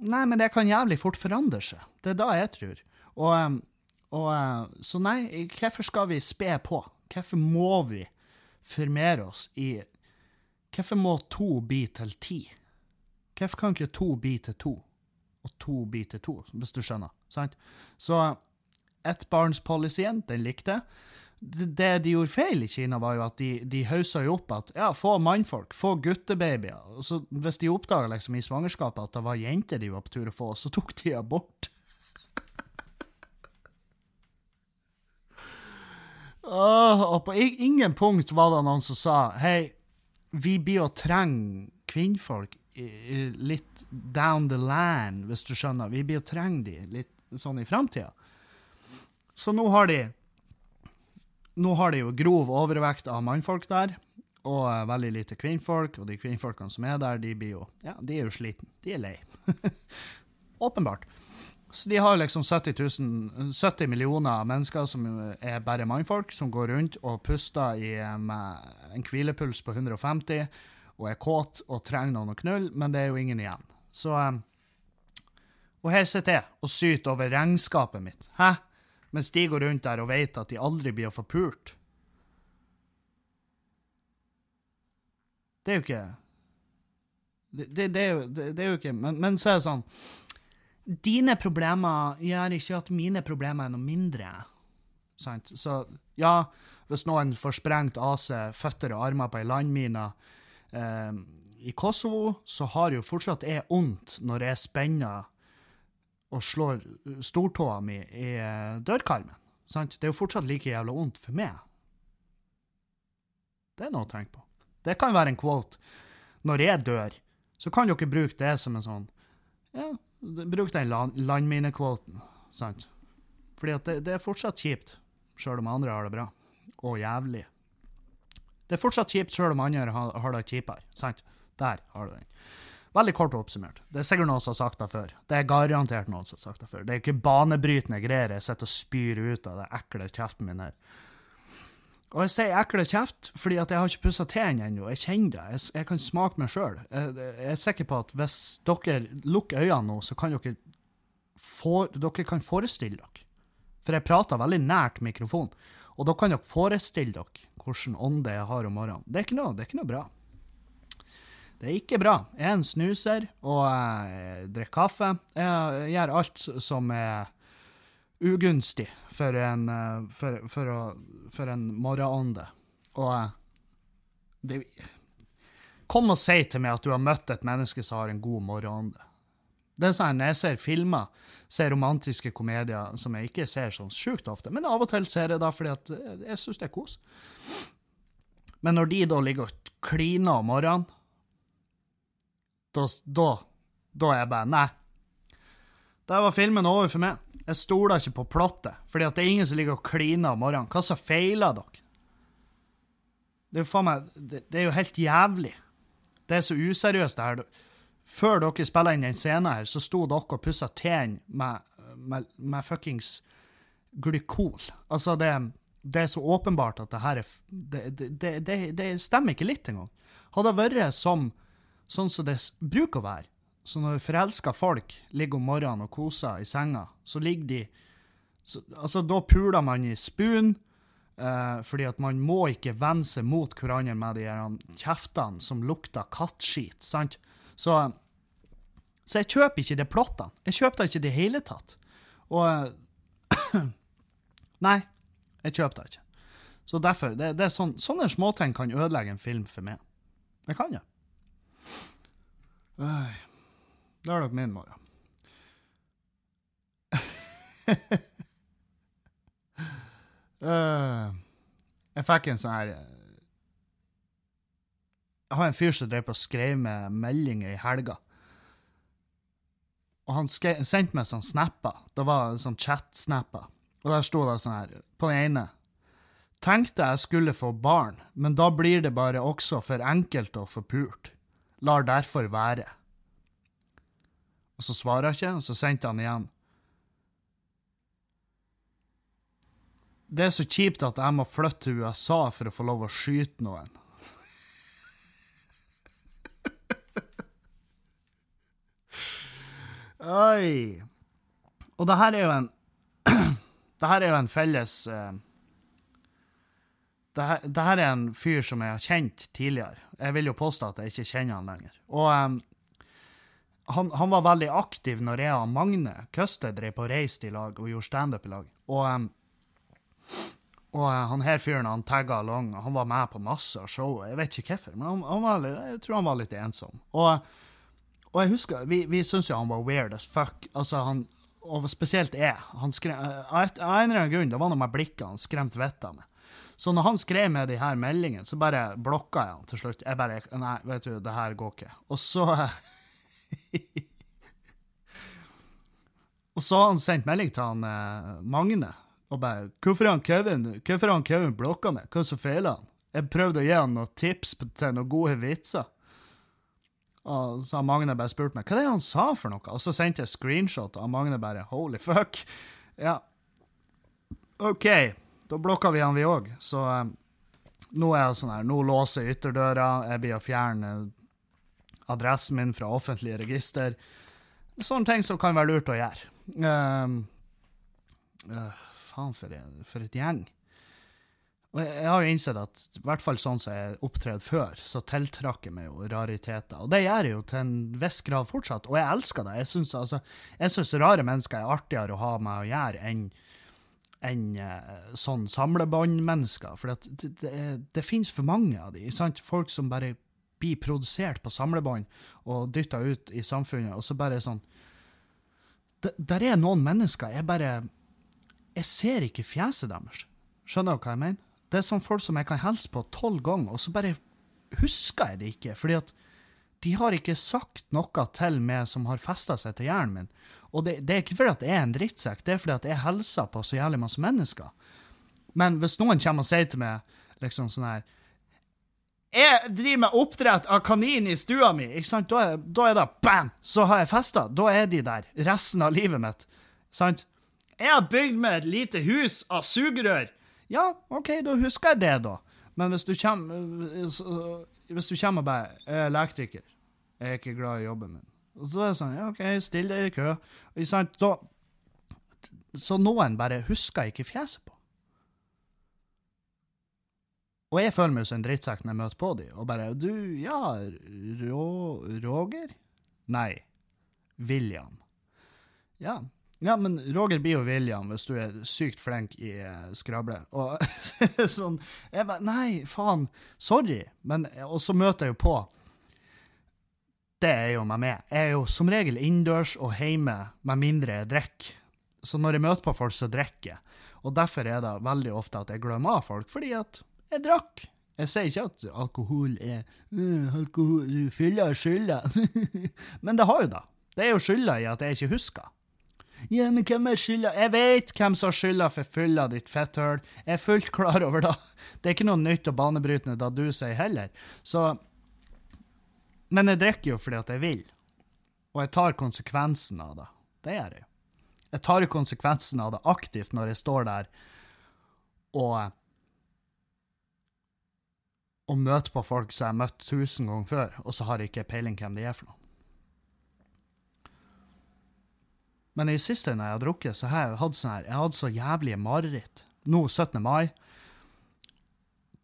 Nei, men det kan jævlig fort forandre seg. Det er da jeg tror. Og, og Så nei, hvorfor skal vi spe på? Hvorfor må vi formere oss i Hvorfor må to bli til ti? Hvorfor kan ikke to bli til to, og to bli til to, hvis du skjønner? Sant? Så ettbarnspolicyen, den likte jeg. Det de gjorde feil i Kina, var jo at de, de haussa jo opp at ja, få mannfolk, få guttebabyer. Så Hvis de oppdaga liksom i svangerskapet at det var jenter de var på tur å få, så tok de abort. Og på ingen punkt var det noen som sa hei, vi blir å trenge kvinnfolk litt down the land, hvis du skjønner. Vi blir å trenge de litt sånn i framtida. Så nå har de Nå har de jo grov overvekt av mannfolk der, og veldig lite kvinnfolk. Og de kvinnfolkene som er der, de blir jo Ja, de er jo slitne. De er lei. Åpenbart. Så de har liksom 70, 000, 70 millioner mennesker som er bare mannfolk, som går rundt og puster i, med en hvilepuls på 150 og er kåt og trenger noen å knulle, men det er jo ingen igjen. Så Og her sitter jeg og syter over regnskapet mitt, hæ? Mens de går rundt der og vet at de aldri blir å få pult. Det er jo ikke Det, det, det, det er jo ikke men, men så er det sånn dine problemer gjør ikke at mine problemer er noe mindre. Sant? Så ja, hvis noen får sprengt av seg føtter og armer på ei landmine, eh, I Kosovo så har jo fortsatt jeg vondt når jeg spenner og slår stortåa mi i eh, dørkarmen. Sant? Det er jo fortsatt like jævla vondt for meg. Det er noe å tenke på. Det kan være en quote. Når jeg dør, så kan dere bruke det som en sånn Ja, bruk den land landminekvoten, sant? Fordi at det, det er fortsatt kjipt, sjøl om andre har det bra. Og jævlig. Det er fortsatt kjipt sjøl om andre har, har det kjipere. Sant? Der har du den. Veldig kort oppsummert. Det er sikkert noen som har sagt det før. Det er garantert noen som har sagt det før. Det er ikke banebrytende greier jeg sitter og spyr ut av det ekle kjeften min her. Og jeg sier ekle kjeft fordi at jeg har ikke pussa tennene ennå. Jeg kjenner det. Jeg, jeg kan smake meg sjøl. Jeg, jeg er sikker på at hvis dere lukker øynene nå, så kan dere, for, dere kan forestille dere. For jeg prater veldig nært mikrofonen. Og da kan dere forestille dere hvordan ånde jeg har om morgenen. Det er ikke noe, det er ikke noe bra. Det er ikke bra. Jeg er en snuser, og jeg drikker kaffe. Jeg gjør alt som er ugunstig for en, eh, for, for, for en morgenånde. Og eh, det, Kom og si til meg at du har møtt et menneske som har en god morgenånde. Det er sånn, Når jeg ser filmer, ser romantiske komedier som jeg ikke ser sånn sjukt ofte, men av og til ser jeg da fordi at jeg syns det er kos. Men når de da ligger og kliner om morgenen, da, da, da er jeg bare Nei. Der var filmen over for meg. Jeg stoler ikke på plottet, fordi det er ingen som ligger og kliner om morgenen. Hva som feiler dere? Det er jo faen meg det, er jo helt jævlig. Det er så useriøst, det her. Før dere spilla inn den scenen her, så sto dere og pussa tennene med, med, med fuckings glykol. Altså, det, det, er så åpenbart at det her er det, det stemmer ikke litt engang. Hadde det vært som sånn som det bruker å være, så når forelska folk ligger om morgenen og koser i senga, så ligger de så, Altså, da puler man i spun, eh, fordi at man må ikke vende seg mot hverandre med de kjeftene som lukter kattskit, sant? Så, så jeg kjøper ikke de plottene. Jeg kjøper det ikke i det hele tatt. Og Nei, jeg kjøper det ikke. Så derfor, det, det er sånn, Sånne småting kan ødelegge en film for meg. Det kan jeg. Øy. Det har dere min morgen. uh, jeg fikk en sånn her Jeg har en fyr som drev på og skrev med meldinger i helga. Og han sendte meg sånn snapper. Det var sånn chat-snapper. Og der sto det sånn her, på den ene Tenkte jeg skulle få barn, men da blir det bare også for enkelt og for pult. Lar derfor være. Og så svarer jeg ikke, og så sendte han igjen. Det er så kjipt at jeg må flytte til USA for å få lov å skyte noen. Oi. Og det her er jo en Det her er jo en felles uh, det, her, det her, er en fyr som jeg har kjent tidligere. Jeg vil jo påstå at jeg ikke kjenner han lenger. Og um, han, han, var veldig aktiv når jeg og Magne Køste drev på reiste i lag og gjorde standup i lag. Og, og uh, han her fyren han tagga along, og han var med på masse av showet. Jeg vet ikke hvorfor, men han, han var, jeg tror han var litt ensom. Og, og jeg husker, vi, vi syntes jo han var weird as fuck. Altså, han, og spesielt jeg. Han skrev, uh, av en eller annen grunn, det var noe med blikket han skremte vettet av meg. Så når han skrev med de her meldingene, så bare blokka jeg han til slutt. Jeg bare Nei, vet du, det her går ikke. Og så og så har han sendt melding til han eh, Magne og bare 'Hvorfor har Kevin hvorfor Kevin blokka meg? Hva er som feiler han?' Jeg prøvde å gi han noen tips til noen gode vitser. Og så har Magne bare spurt meg hva det er han sa for noe, og så sendte jeg screenshot, og Magne bare 'holy fuck'. Ja. OK, da blokka vi han, vi òg. Så eh, nå er jeg sånn her, nå låser jeg ytterdøra, jeg blir å fjerne adressen min fra offentlige register. Sånne ting som kan være lurt å gjøre. Uh, uh, faen, for, for, et gjeng. Og jeg, jeg har jo innsett at i hvert fall sånn som jeg opptredde før, så tiltrakk jeg meg jo rariteter. Og det gjør jeg jo til en viss grad fortsatt, og jeg elsker det. Jeg syns altså, rare mennesker er artigere å ha med å gjøre enn enn uh, sånn samlebåndmennesker. For det, det, det, finnes for mange av de, sant? Folk som bare blir produsert på samlebånd og dytta ut i samfunnet, og så bare sånn Der er noen mennesker jeg bare Jeg ser ikke fjeset deres. Skjønner du hva jeg mener? Det er sånn folk som jeg kan hilse på tolv ganger, og så bare husker jeg det ikke. fordi at de har ikke sagt noe til meg som har festa seg til hjernen min. Og det, det, er ikke fordi at jeg er en drittsekk, det er fordi at jeg hilser på så jævlig masse mennesker. Men hvis noen kommer og sier til meg liksom sånn her Jeg driver med oppdrett av kanin i stua mi, ikke sant? Da er, da er det bam! Så har jeg festa. Da er de der resten av livet mitt. Sant? Jeg har bygd meg et lite hus av sugerør. Ja, OK, da husker jeg det, da. Men hvis du kommer Hvis du kommer og bare er elektriker. Jeg er ikke glad i jobben min. Og så er det sånn, ja, OK, still deg i kø. Ikke sant? Da, så noen bare husker ikke fjeset på. Og jeg føler meg som en drittsekk når jeg møter på dem, og bare Du, ja, Rå, Roger? Nei. William. Ja. Ja, men Roger blir jo William hvis du er sykt flink i uh, skrable. Og sånn Jeg bare Nei, faen. Sorry. Men Og så møter jeg jo på det er jo meg med. Jeg er jo som regel innendørs og hjemme med mindre jeg drikker. Så når jeg møter på folk, så drikker jeg. Og derfor er det veldig ofte at jeg glemmer av folk, fordi at jeg drakk. Jeg sier ikke at alkohol er uh, alkohol, Fylla er skylda. men det har jo da. Det er jo skylda i at jeg ikke husker. Ja, men hvem er skylda? Jeg vet hvem som har skylda for fylla, ditt fetthull. Jeg er fullt klar over det. Det er ikke noe nytt og banebrytende da du sier heller. Så men jeg drikker jo fordi at jeg vil. Og jeg tar konsekvensen av det. Det gjør jeg. Jeg tar jo konsekvensen av det aktivt når jeg står der og og møte på folk som jeg har møtt tusen ganger før, og så har jeg ikke peiling hvem de er for noe. Men i siste når jeg har drukket, så har jeg hatt sånn her, jeg har så jævlige mareritt. Nå 17. mai,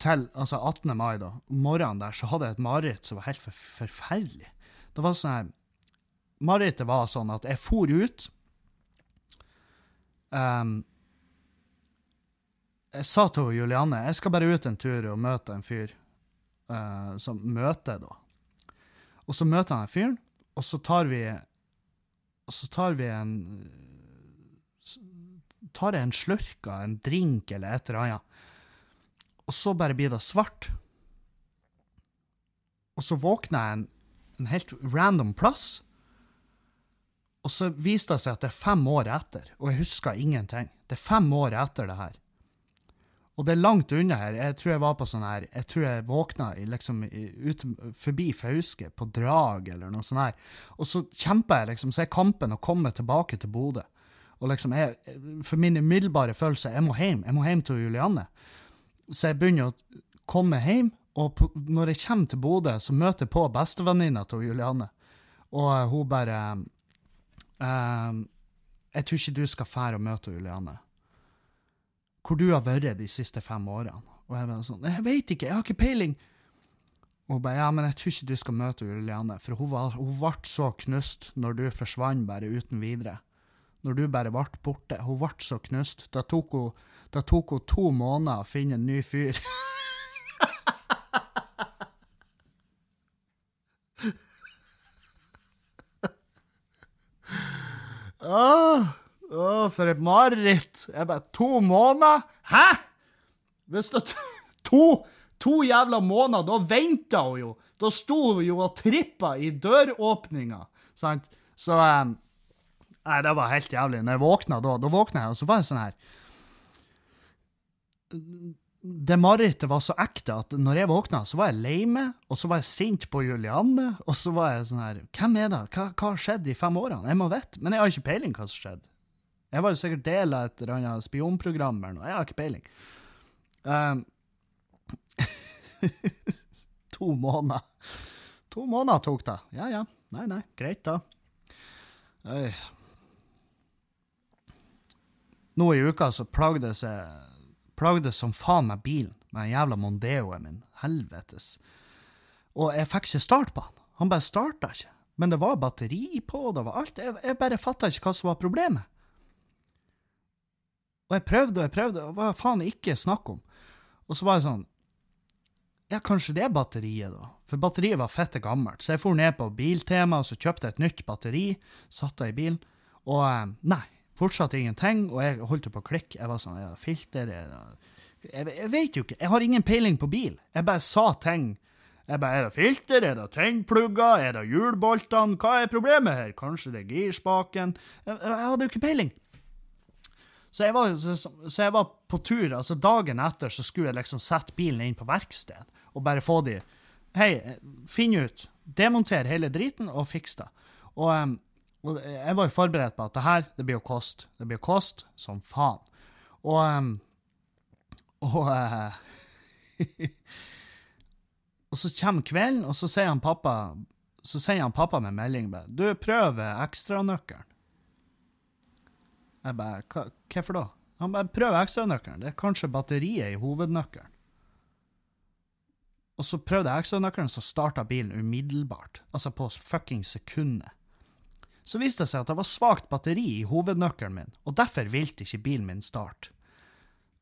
til altså 18. mai, da, morgenen der, så hadde jeg et mareritt som var helt for, forferdelig. Det var sånn her Marerittet var sånn at jeg for ut um, Jeg sa til Julianne jeg skal bare ut en tur og møte en fyr. Uh, som møter, da. Og så møter han en fyren, og så tar vi Og så tar vi en Tar jeg en slurk av en drink eller et eller annet og så bare blir det svart. Og så våkner jeg en, en helt random plass. Og så viste det seg at det er fem år etter, og jeg husker ingenting. Det er fem år etter det her. Og det er langt unna her. Jeg tror jeg var på sånn her Jeg tror jeg våkna liksom ut forbi Fauske, på Drag eller noe sånt her. Og så kjemper jeg liksom, så er kampen å komme tilbake til Bodø. Og liksom, jeg, for min umiddelbare følelse, jeg må hjem. Jeg må hjem til Julianne. Så jeg begynner å komme hjem, og på, når jeg kommer til Bodø, så møter jeg på bestevenninna til Julianne, og uh, hun bare uh, Jeg tror ikke du skal fære og møte Julianne. Hvor du har vært de siste fem årene. Og jeg bare sånn Jeg veit ikke, jeg har ikke peiling. Og hun bare Ja, men jeg tror ikke du skal møte Juliane, for hun, var, hun ble så knust når du forsvant bare uten videre. Når du bare ble borte. Hun ble så knust. Da tok hun da tok hun to måneder å finne en ny fyr. Åh, åh, for et mareritt. Jeg bare To måneder? Hæ?! Hvis det to, to jævla måneder, da venta hun jo. Da sto hun jo og trippa i døråpninga, sant? Så um, Nei, det var helt jævlig. Når jeg våkna da, da våkna jeg, og så var jeg sånn her det marerittet var så ekte at når jeg våkna, så var jeg lei meg, og så var jeg sint på Julianne, og så var jeg sånn her Hvem er det? Hva, hva har skjedd de fem årene? Jeg må vite, men jeg har ikke peiling hva som skjedde. Jeg var jo sikkert del av et eller annet spionprogram eller noe, jeg har ikke peiling. Um, to måneder. To måneder tok det. Ja ja, nei nei, greit da. Øy. Nå i uka så plagdes jeg plagdes som faen meg bilen med den jævla Mondeoen min. Helvetes. Og jeg fikk ikke start på han. Han bare starta ikke. Men det var batteri på, det var alt. Jeg, jeg bare fatta ikke hva som var problemet. Og jeg prøvde og jeg prøvde, og hva faen ikke snakk om. Og så var jeg sånn ja, kanskje det er batteriet, da. For batteriet var fette gammelt. Så jeg for ned på Biltema og så kjøpte jeg et nytt batteri, satte det i bilen, og eh, nei, fortsatt ingenting. Og jeg holdt på å klikke. Jeg var sånn Er det filter? Er det jeg, jeg vet jo ikke. Jeg har ingen peiling på bil. Jeg bare sa ting. Jeg bare, Er det filter? Er det tennplugger? Er det hjulboltene? Hva er problemet her? Kanskje det er girspaken? Jeg, jeg hadde jo ikke peiling. Så jeg, var, så, så jeg, var, på tur. altså Dagen etter så skulle jeg liksom sette bilen inn på verksted og bare få de Hei, finn ut. Demonter hele driten og fiks det. Og, og, jeg var jo forberedt på at det her, det blir jo kost. Det blir jo kost som faen. Og Og uh, Og så kommer kvelden, og så sier han pappa så sier han pappa med melding bare 'Du, prøv ekstranøkkelen'. Jeg bare 'Hvorfor da?' Han bare 'Prøv ekstranøkkelen. Det er kanskje batteriet i hovednøkkelen'. Og så prøvde jeg ekstranøkkelen, så starta bilen umiddelbart. Altså på fucking sekundet. Så viste det seg at det var svakt batteri i hovednøkkelen min, og derfor ville ikke bilen min starte.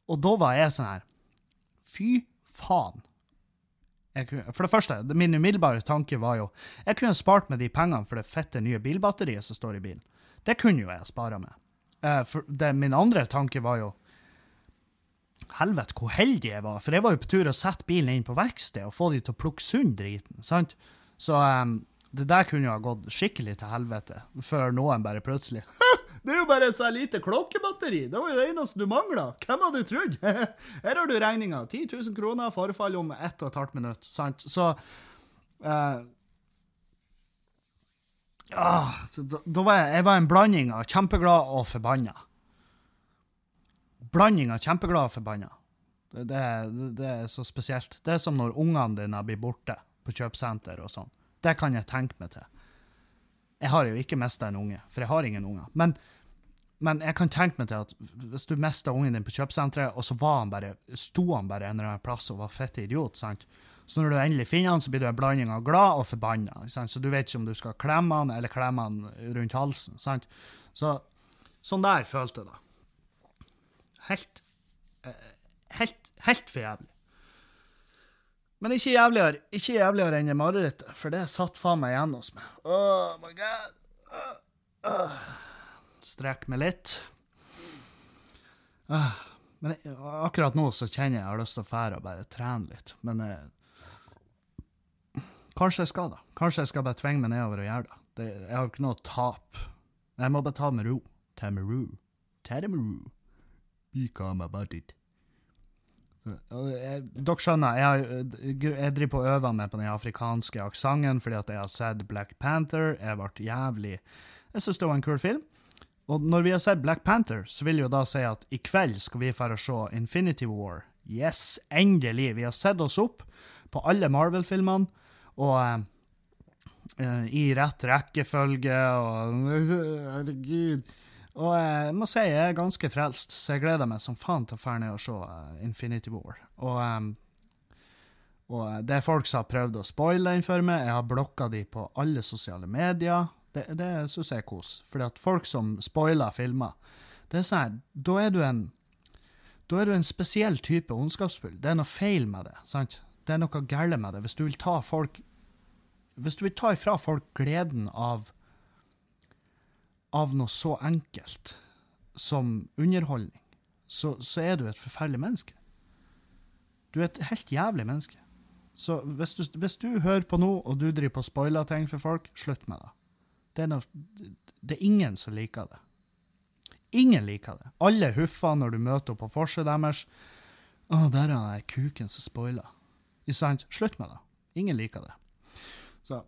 Og da var jeg sånn her Fy faen. Kunne, for det første, min umiddelbare tanke var jo Jeg kunne spart med de pengene for det fette nye bilbatteriet som står i bilen. Det kunne jo jeg spara med. Uh, det, min andre tanke var jo Helvete, hvor heldig jeg var, for jeg var jo på tur å sette bilen inn på verksted og få de til å plukke sund driten, sant? Så um, det der kunne jo ha gått skikkelig til helvete, før noen bare plutselig Det er jo bare et så lite klokkebatteri! Det var jo det eneste du mangla! Hvem hadde trodd? Her har du regninga. 10 000 kroner, forfall om ett og et halvt minutt. Sant? Så uh, ah, da, da, var jeg, jeg var en blanding av kjempeglad og forbanna. Blanding av kjempeglad og forbanna. Det, det, det, er så spesielt. Det er som når ungene dine blir borte på kjøpesenter og sånn. Det kan jeg tenke meg til. Jeg har jo ikke mista en unge, for jeg har ingen unger. Men men jeg kan tenke meg til at hvis du mista ungen din på kjøpesenteret, og så var han bare, sto han bare en eller annen plass og var fette idiot, sant? Så når du endelig finner han, så blir du en blanding av glad og forbanna. Så du vet ikke om du skal klemme han eller klemme han rundt halsen. sant? Så sånn der følte jeg det. Helt eh, Helt, helt for jævlig. Men ikke jævligere, ikke jævligere enn marerittet, for det satt faen meg igjen hos meg. Oh my god. Uh, uh Strekk meg litt. Uh. men akkurat nå så kjenner jeg jeg har lyst til å fære og bare trene litt. Men eh, kanskje jeg skal, da. Kanskje jeg skal bare tvinge meg nedover og gjøre det. det jeg har ikke noe tap. Jeg må bare ta med ro. Ta med ro. Ta det med ro. Be calm about it. Jeg, dere skjønner, jeg, jeg driver på og øver meg på den afrikanske aksenten fordi at jeg har sett Black Panther. Jeg ble jævlig Jeg syns det var en kul film. Og når vi har sett Black Panther, så vil jo da si at i kveld skal vi få se Infinity War. Yes, endelig! Vi har sett oss opp på alle Marvel-filmene, og uh, i rett rekkefølge, og Herregud. Og jeg må si jeg er ganske frelst, så jeg gleder meg som faen til å dra ned og se uh, Infinity War. Og, og det er folk som har prøvd å spoile den for meg. Jeg har blokka de på alle sosiale medier. Det, det syns jeg er kos. Fordi at folk som spoiler filmer, det er sånn Da er du en da er du en spesiell type ondskapsfull. Det er noe feil med det. sant? Det er noe galt med det. Hvis du vil ta folk Hvis du vil ta ifra folk gleden av av noe så enkelt som underholdning, så, så er du et forferdelig menneske. Du er et helt jævlig menneske. Så hvis du, hvis du hører på nå, og du driver på spoiler ting for folk, slutt med det. Det er, noe, det er ingen som liker det. Ingen liker det. Alle huffer når du møter opp på forset deres. 'Å, der er den kuken som spoiler'. Ikke sant? Slutt med det. Ingen liker det. Så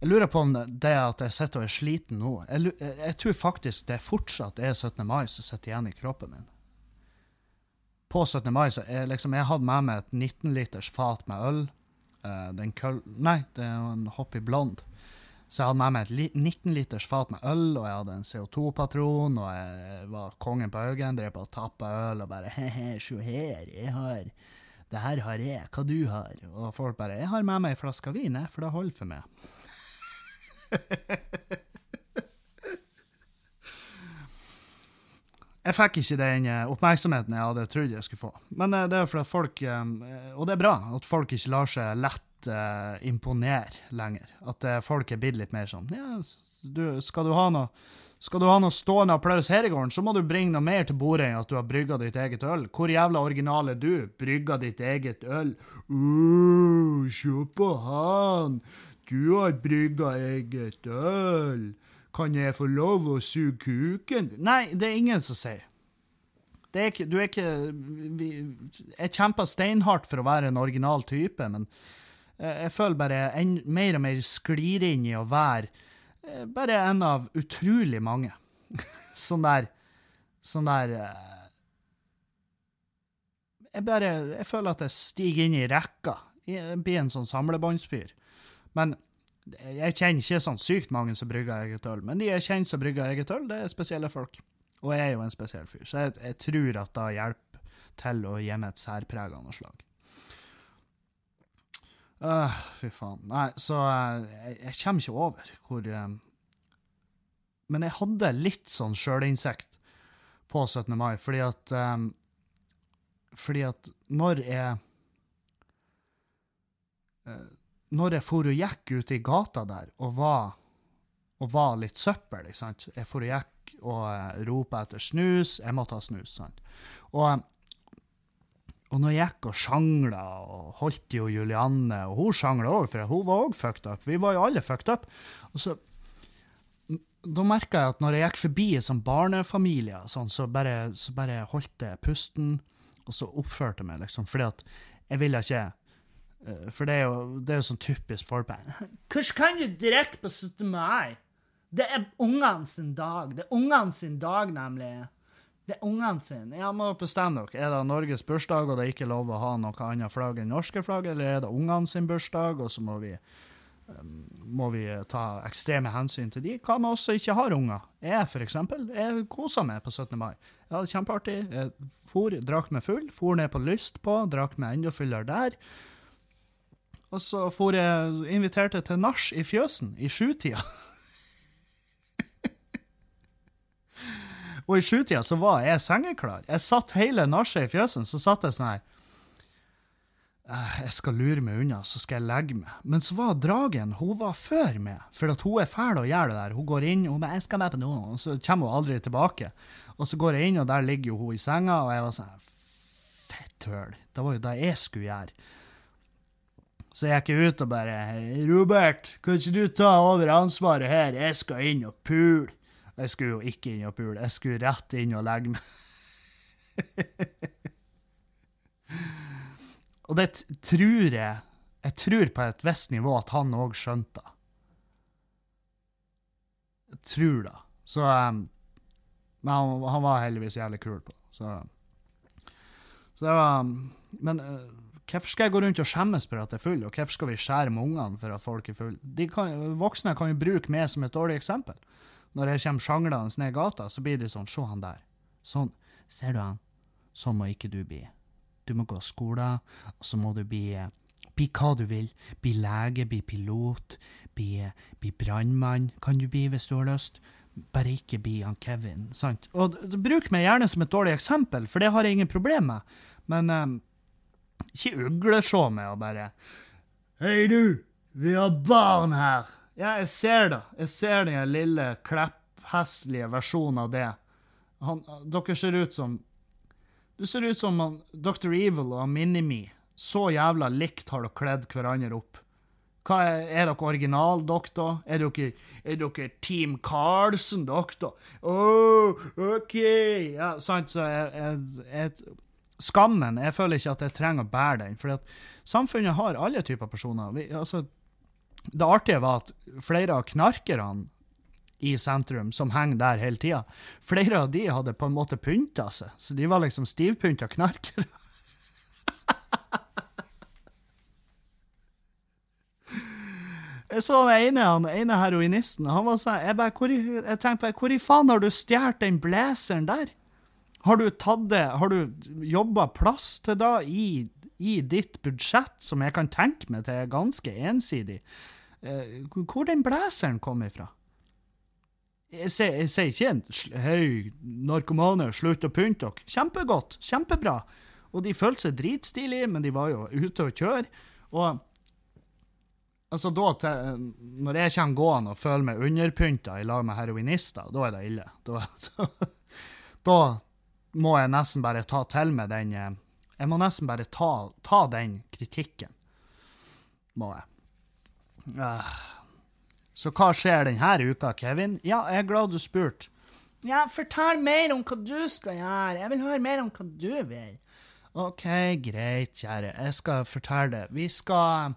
Jeg lurer på om det er at jeg sitter og er sliten nå. Jeg, jeg, tror faktisk det fortsatt er 17. mai som sitter igjen i kroppen min på 17. mai så jeg, liksom, jeg hadde med meg et 19 liters fat med øl. Uh, den køll... Nei, det er en Hoppy Blond. Så jeg hadde med meg et 19 liters fat med øl, og jeg hadde en CO2-patron, og jeg var kongen på Haugen, drev på og tappa øl og bare he-he, sjå her, jeg har Det her har jeg, hva du har? Og folk bare Jeg har med meg ei flaske vin, jeg, for det holder for meg. Jeg fikk ikke den eh, oppmerksomheten jeg hadde trodd jeg skulle få. Men eh, det er fordi folk eh, Og det er bra at folk ikke lar seg lett eh, imponere lenger. At uh, folk er blitt litt mer sånn Ja, du, skal du ha noe skal du ha noe stående applaus her i gården, så må du bringe noe mer til bordet enn at du har brygga ditt eget øl. Hvor jævla original er du? Brygga ditt eget øl? Uh, se på han! Du har brygga eget øl. Kan jeg få lov å suge kuken? Nei, det er ingen som sier. Det er ikke, du er ikke vi, Jeg kjemper steinhardt for å være en original type, men jeg, jeg føler bare en, mer og mer sklir inn i å være eh, bare en av utrolig mange. sånn der Sånn der eh, Jeg bare Jeg føler at jeg stiger inn i rekka. Jeg blir en sånn samlebåndsfyr. Men jeg kjenner ikke sånn sykt mange som brygger eget øl, men de jeg kjenner som brygger eget øl, det er spesielle folk. Og jeg er jo en spesiell fyr, så jeg, jeg tror at det hjelper til å gi meg et særpreg av noe slag. Uh, fy faen. Nei, så uh, jeg, jeg, kommer ikke over hvor uh, Men jeg hadde litt sånn sjølinnsikt på 17. mai, fordi at um, Fordi at når jeg Når jeg for og gikk ute i gata der og var, og var litt søppel, ikke sant Jeg for og gikk og uh, ropa etter snus. Jeg måtte ha snus, sant. Og og jeg gikk og sjangla og holdt jo Julianne, og hun sjangla òg, for hun var òg fucked up. Vi var jo alle fucked up. Og så Da merka jeg at når jeg gikk forbi sånn barnefamilier, sånn, så, bare, så bare holdt jeg pusten, og så oppførte jeg meg, liksom. Fordi at jeg ville ikke For det er jo, det er jo sånn typisk forbeid. Hvordan kan du drikke på 17. mai? Det er ungene sin dag. Det er ungene sin dag, nemlig. Det er ungene sine. Jeg må bestemme dere. Er det Norges bursdag, og det er ikke lov å ha noe annet flagg enn norske flagg, eller er det ungene sin bursdag, og så må vi, um, må vi ta ekstreme hensyn til de? Hva med oss som ikke har unger? Jeg, for eksempel, jeg kosa meg på 17. mai. Jeg hadde kjempeartig. Jeg for, drakk meg full, for ned på Lyst på, drakk meg enda fullere der. Og så for jeg inviterte til nach i fjøsen i sjutida. Og i sjutida så var jeg sengeklar. Jeg satt hele nachet i fjøsen, så satt jeg sånn her Jeg skal lure meg unna, så skal jeg legge meg. Men så var dragen Hun var før meg, for at hun er fæl å gjøre det der. Hun går inn og hun bare 'Jeg skal med på noe', og så kommer hun aldri tilbake. Og så går jeg inn, og der ligger jo hun i senga, og jeg var sånn Fetthøl. Det var jo det jeg skulle gjøre. Så jeg gikk ut og bare 'Robert, kan ikke du ta over ansvaret her? Jeg skal inn og pule'. Jeg skulle jo ikke inn og pule, jeg skulle rett inn og legge meg. og det tror jeg Jeg tror på et visst nivå at han òg skjønte det. Jeg tror det. Så um, Men han, han, var heldigvis jævlig kul på det. Så, så det var Men uh, hvorfor skal jeg gå rundt og skjemmes for at jeg er full, og hvorfor skal vi skjære med ungene for at folk er fulle? Voksne kan jo bruke meg som et dårlig eksempel når jeg kommer sjanglende ned gata, så blir det sånn Se han der. Sånn. Ser du han? Sånn må ikke du bli. Du må gå skolen, og så må du bli Bli hva du vil. Bli lege, bli pilot, bli, bli brannmann kan du bli hvis du har lyst. Bare ikke bli han Kevin. sant? Og Bruk meg gjerne som et dårlig eksempel, for det har jeg ingen problem med. Men um, ikke uglesjå meg og bare Hei, du! Vi har barn her! Ja, jeg ser det. Jeg ser den lille kleppheslige versjonen av det. Han, dere ser ut som Du ser ut som han, Dr. Evil og Minimi. Så jævla likt har dere kledd hverandre opp. Hva er, er dere original, doktor? Er dere, er dere Team Carlsen, doktor? Å, oh, OK! Ja, sant, så jeg, jeg, Skammen Jeg føler ikke at jeg trenger å bære den. For samfunnet har alle typer personer. Vi, altså, det artige var at flere av knarkerne i sentrum, som henger der hele tida, flere av de hadde på en måte pynta seg, så de var liksom stivpynta knarkere. Jeg så den ene, han ene heroinisten. Han var sånn, jeg, bare, hvor, jeg tenkte hvor i faen har du stjålet den blazeren der? Har du tatt det, har du jobba plass til det i i ditt budsjett, som jeg kan tenke meg til er ganske ensidig, eh, hvor den blazeren kom ifra. Jeg sier, ikke en Hei, narkomane, slutt å pynte dere. Kjempegodt. Kjempebra. Og de følte seg dritstilige, men de var jo ute å kjøre. Og altså da, til, når jeg kommer gående og føler meg underpynta i lag med heroinister, da er det ille. Da, da må jeg nesten bare ta til meg den eh, Jeg må nesten bare ta, ta den kritikken. Må jeg. Uh. Så hva skjer denne uka, Kevin? Ja, jeg er glad du spurte. Ja, fortell mer om hva du skal gjøre. Jeg vil høre mer om hva du vil. OK, greit, kjære. Jeg skal fortelle det. Vi skal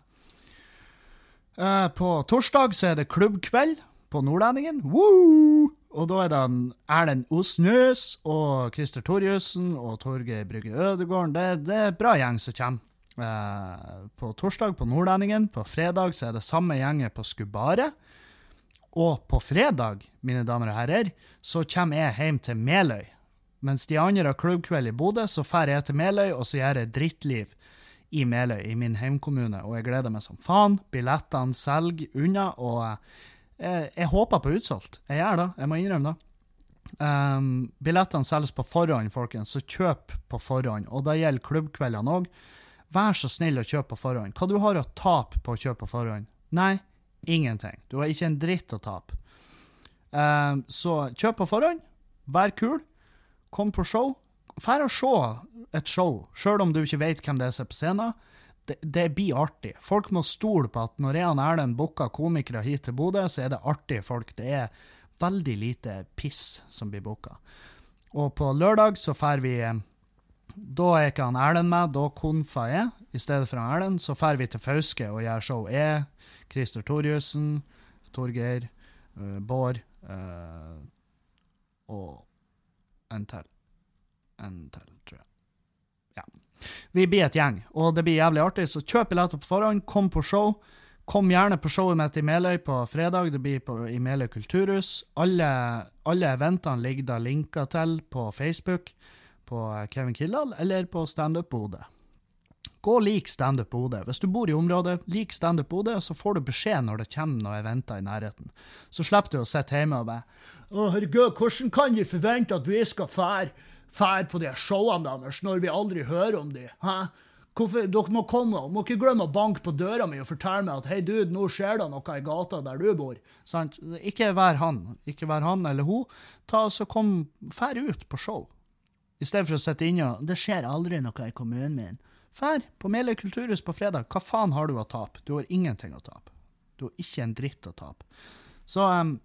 uh, På torsdag så er det klubbkveld på Nordlendingen. Woo! Og da er det en Erlend Osnes og Christer Torjussen og Torgeir Brygge Ødegården. Det, det er bra gjeng som kommer. Eh, på torsdag på Nordlendingen. På fredag så er det samme gjengen på Skubaret. Og på fredag, mine damer og herrer, så kommer jeg hjem til Meløy. Mens de andre har klubbkveld i Bodø, så drar jeg til Meløy, og så gjør jeg drittliv i Meløy, i min heimkommune. Og jeg gleder meg som faen. Billettene selger unna, og jeg, håper på utsolgt. Jeg gjør det, jeg må innrømme det. Um, billettene selges på forhånd, folkens, så kjøp på forhånd. Og det gjelder klubbkveldene òg. Vær så snill å kjøpe på forhånd. Hva du har å tape på å kjøpe på forhånd? Nei, ingenting. Du har ikke en dritt å tape. Um, så kjøp på forhånd. Vær kul. Kom på show. Dra å se et show, sjøl om du ikke vet hvem det er som er på scenen. Det, det blir artig. Folk må stole på at når jeg og Erlend booker komikere hit til Bodø, så er det artige folk. Det er veldig lite piss som blir booka. Og på lørdag så drar vi eh, Da er ikke han Erlend med, da konfa jeg. I stedet for han Erlend, så drar vi til Fauske og gjør show. Jeg, Christer Torjussen, Torgeir, uh, Bård uh, og en til. En til, tror jeg. Ja. Vi blir et gjeng, og det blir jævlig artig, så kjøp billetter på forhånd, kom på show. Kom gjerne på showet mitt i Meløy på fredag, det blir på, i Meløy kulturhus. Alle, alle eventene ligger da linka til på Facebook, på Kevin Kildahl, eller på Standup Bodø. Gå og lik Standup Bodø. Hvis du bor i området, lik Standup Bodø, så får du beskjed når det kommer noen eventer i nærheten. Så slipper du å sitte hjemme og bare Å, herregud, hvordan kan vi forvente at vi skal fære fær på de showene deres når vi aldri hører om de? Hvorfor, dere må komme, må ikke glemme å banke på døra mi og fortelle meg at hei, dude, nå skjer det noe i gata der du bor. Sant? Ikke vær han. Ikke vær han eller hun. Ta så kom, Fær ut på show. I stedet for å sitte inne og Det skjer aldri noe i kommunen min. Fær på Meløy kulturhus på fredag. Hva faen har du å tape? Du har ingenting å tape. Du har ikke en dritt å tape. Så um,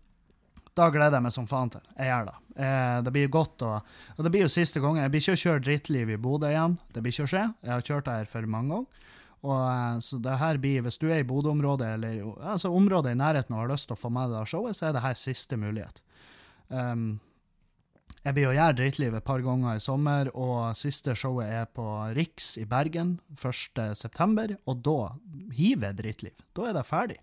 da gleder jeg meg som faen til. Jeg gjør det. Eh, det blir godt, og, og det blir jo siste gangen. Jeg blir ikke å kjøre drittliv i Bodø igjen. Det blir ikke å skje. Jeg har kjørt her for mange ganger. Og, eh, så det her blir, Hvis du er i Bodø-området, eller altså området i nærheten og har lyst til å få med deg showet, så er det her siste mulighet. Um, jeg blir å gjøre Drittliv et par ganger i sommer, og siste showet er på Riks i Bergen 1.9., og da hiver jeg Drittliv. Da er det ferdig.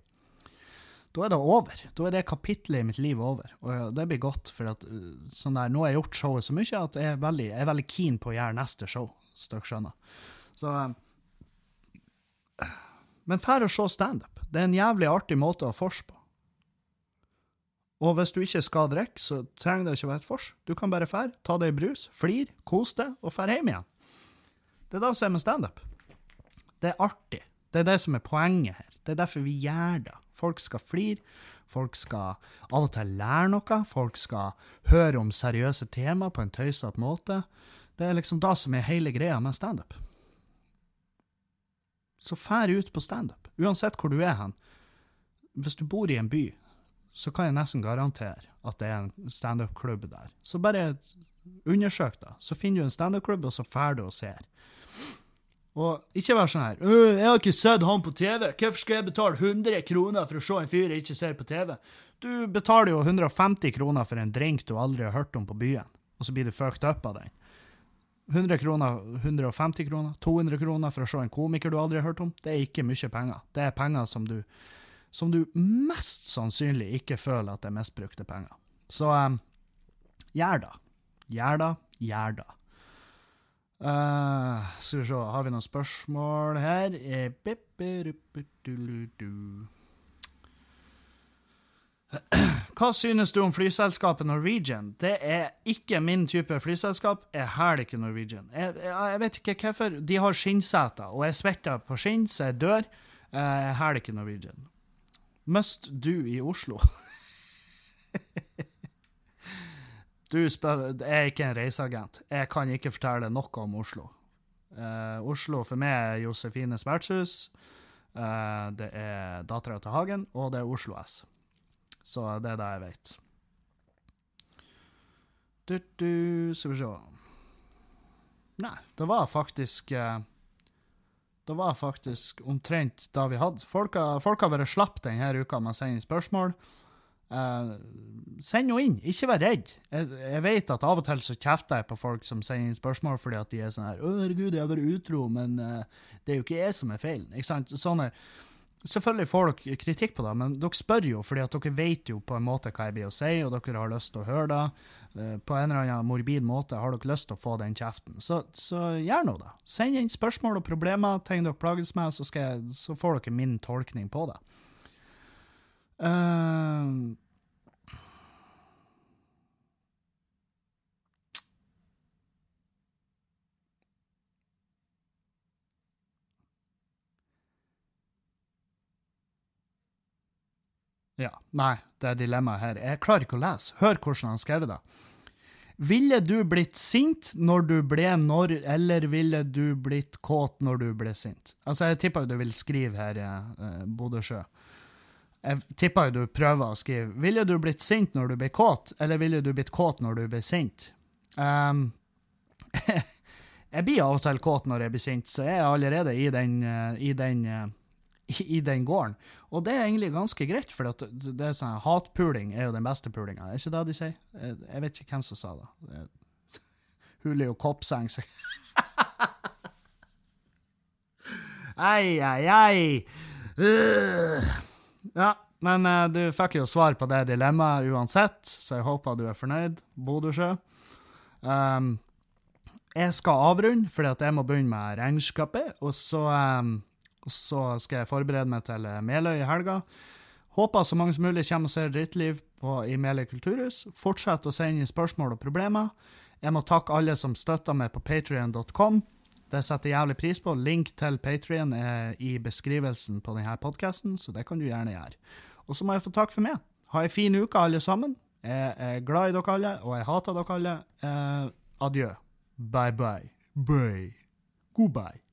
Da er det over. Da er det kapitlet i mitt liv over. Og det blir godt, for at, uh, sånn der, nå har jeg gjort showet så mye at jeg er veldig, jeg er veldig keen på å gjøre neste show, hvis dere skjønner. Så, um, men fær å se standup. Det er en jævlig artig måte å forse på. Og hvis du ikke skal drikke, så trenger det ikke å være et fors. Du kan bare fære, ta deg en brus, flir, kos deg, og fære hjem igjen. Det er det som er med standup. Det er artig. Det er det som er poenget her. Det er derfor vi gjør det. Folk skal flire, folk skal av og til lære noe, folk skal høre om seriøse tema på en tøysete måte. Det er liksom det som er hele greia med standup. Så fær ut på standup, uansett hvor du er hen. Hvis du bor i en by, så kan jeg nesten garantere at det er en standup-klubb der. Så bare undersøk da. Så finner du en standup-klubb, og så fær du og ser. Og ikke vær sånn her «Øh, 'Jeg har ikke sett han på TV. Hvorfor skal jeg betale 100 kroner for å se en fyr jeg ikke ser på TV?' Du betaler jo 150 kroner for en drink du aldri har hørt om på byen, og så blir du fucked up av den. 100 kroner, 150 kroner, 200 kroner for å se en komiker du aldri har hørt om, det er ikke mye penger. Det er penger som du som du mest sannsynlig ikke føler at det er misbrukte penger. Så um, gjør det. Gjør det, gjør det. Uh, skal vi se, har vi noen spørsmål her? Eh, Hva synes du om flyselskapet Norwegian? Det er ikke min type flyselskap. Jeg hæler ikke Norwegian. Jeg, jeg, jeg, vet ikke hvorfor. De har skinnseter, og jeg svetter på skinn, så jeg dør. Eh, jeg hæler ikke Norwegian. Must do i Oslo. du spør Jeg er ikke en reiseagent. Jeg kan ikke fortelle noe om Oslo. Uh, Oslo for meg er Josefines vertshus. Uh, det er Dattera til Hagen, og det er Oslo S. Så det er det jeg vet. Du, du, skal vi se Nei, det var faktisk uh, Det var faktisk omtrent da vi hadde. Folk folk har vært slapp denne uka med å sende spørsmål. Uh, send henne inn, ikke vær redd. Jeg, jeg, vet at av og til så kjefter jeg på folk som sender inn spørsmål fordi at de er sånn her 'Å, herregud, jeg har vært utro, men uh, det er jo ikke jeg som er feil'. Ikke sant? Sånne, selvfølgelig får dere kritikk på det, men dere spør jo fordi at dere vet jo på en måte hva jeg blir å si, og dere har lyst til å høre det. Uh, på en eller annen morbid måte har dere lyst til å få den kjeften. Så, så gjør nå det. Send inn spørsmål og problemer, ting dere plages med, så, jeg, så får dere min tolkning på det. Uh, Ja. Nei, det er dilemmaet her. Jeg klarer ikke å lese. Hør hvordan han skrev det. Ville du blitt sint når du ble når, eller ville du blitt kåt når du ble sint? Altså, jeg tipper du vil skrive her, eh, Bodø sjø. Jeg tipper jo du prøver å skrive. Ville du blitt sint når du ble kåt, eller ville du blitt kåt når du ble sint? Um, jeg blir av og til kåt når jeg blir sint, så jeg er allerede i den, uh, i den uh, i, den gården. Og det er egentlig ganske greit, for det er sånn, hatpuling er jo den beste pulinga. Er ikke det de sier? Jeg vet ikke hvem som sa det. Julio Koppseng sier Ai, ai, ai. Uh. Ja, men uh, du fikk jo svar på det dilemmaet uansett, så jeg håper du er fornøyd, Bodøsjø. Um, jeg skal avrunde, fordi jeg må begynne med regnskapet. Og så um, så skal jeg forberede meg til eh, Meløy i helga. Håper så mange som mulig kommer og ser Drittliv på, i Meløy kulturhus. Fortsett å sende spørsmål og problemer. Jeg må takke alle som støtter meg på patrion.com. Det setter jeg jævlig pris på. Link til Patrion er i beskrivelsen på denne podkasten, så det kan du gjerne gjøre. Og så må jeg få takk for meg. Ha ei en fin uke, alle sammen. Jeg er glad i dere alle, og jeg hater dere alle. Eh, adjø. Bye bye. Bye. Goodbye.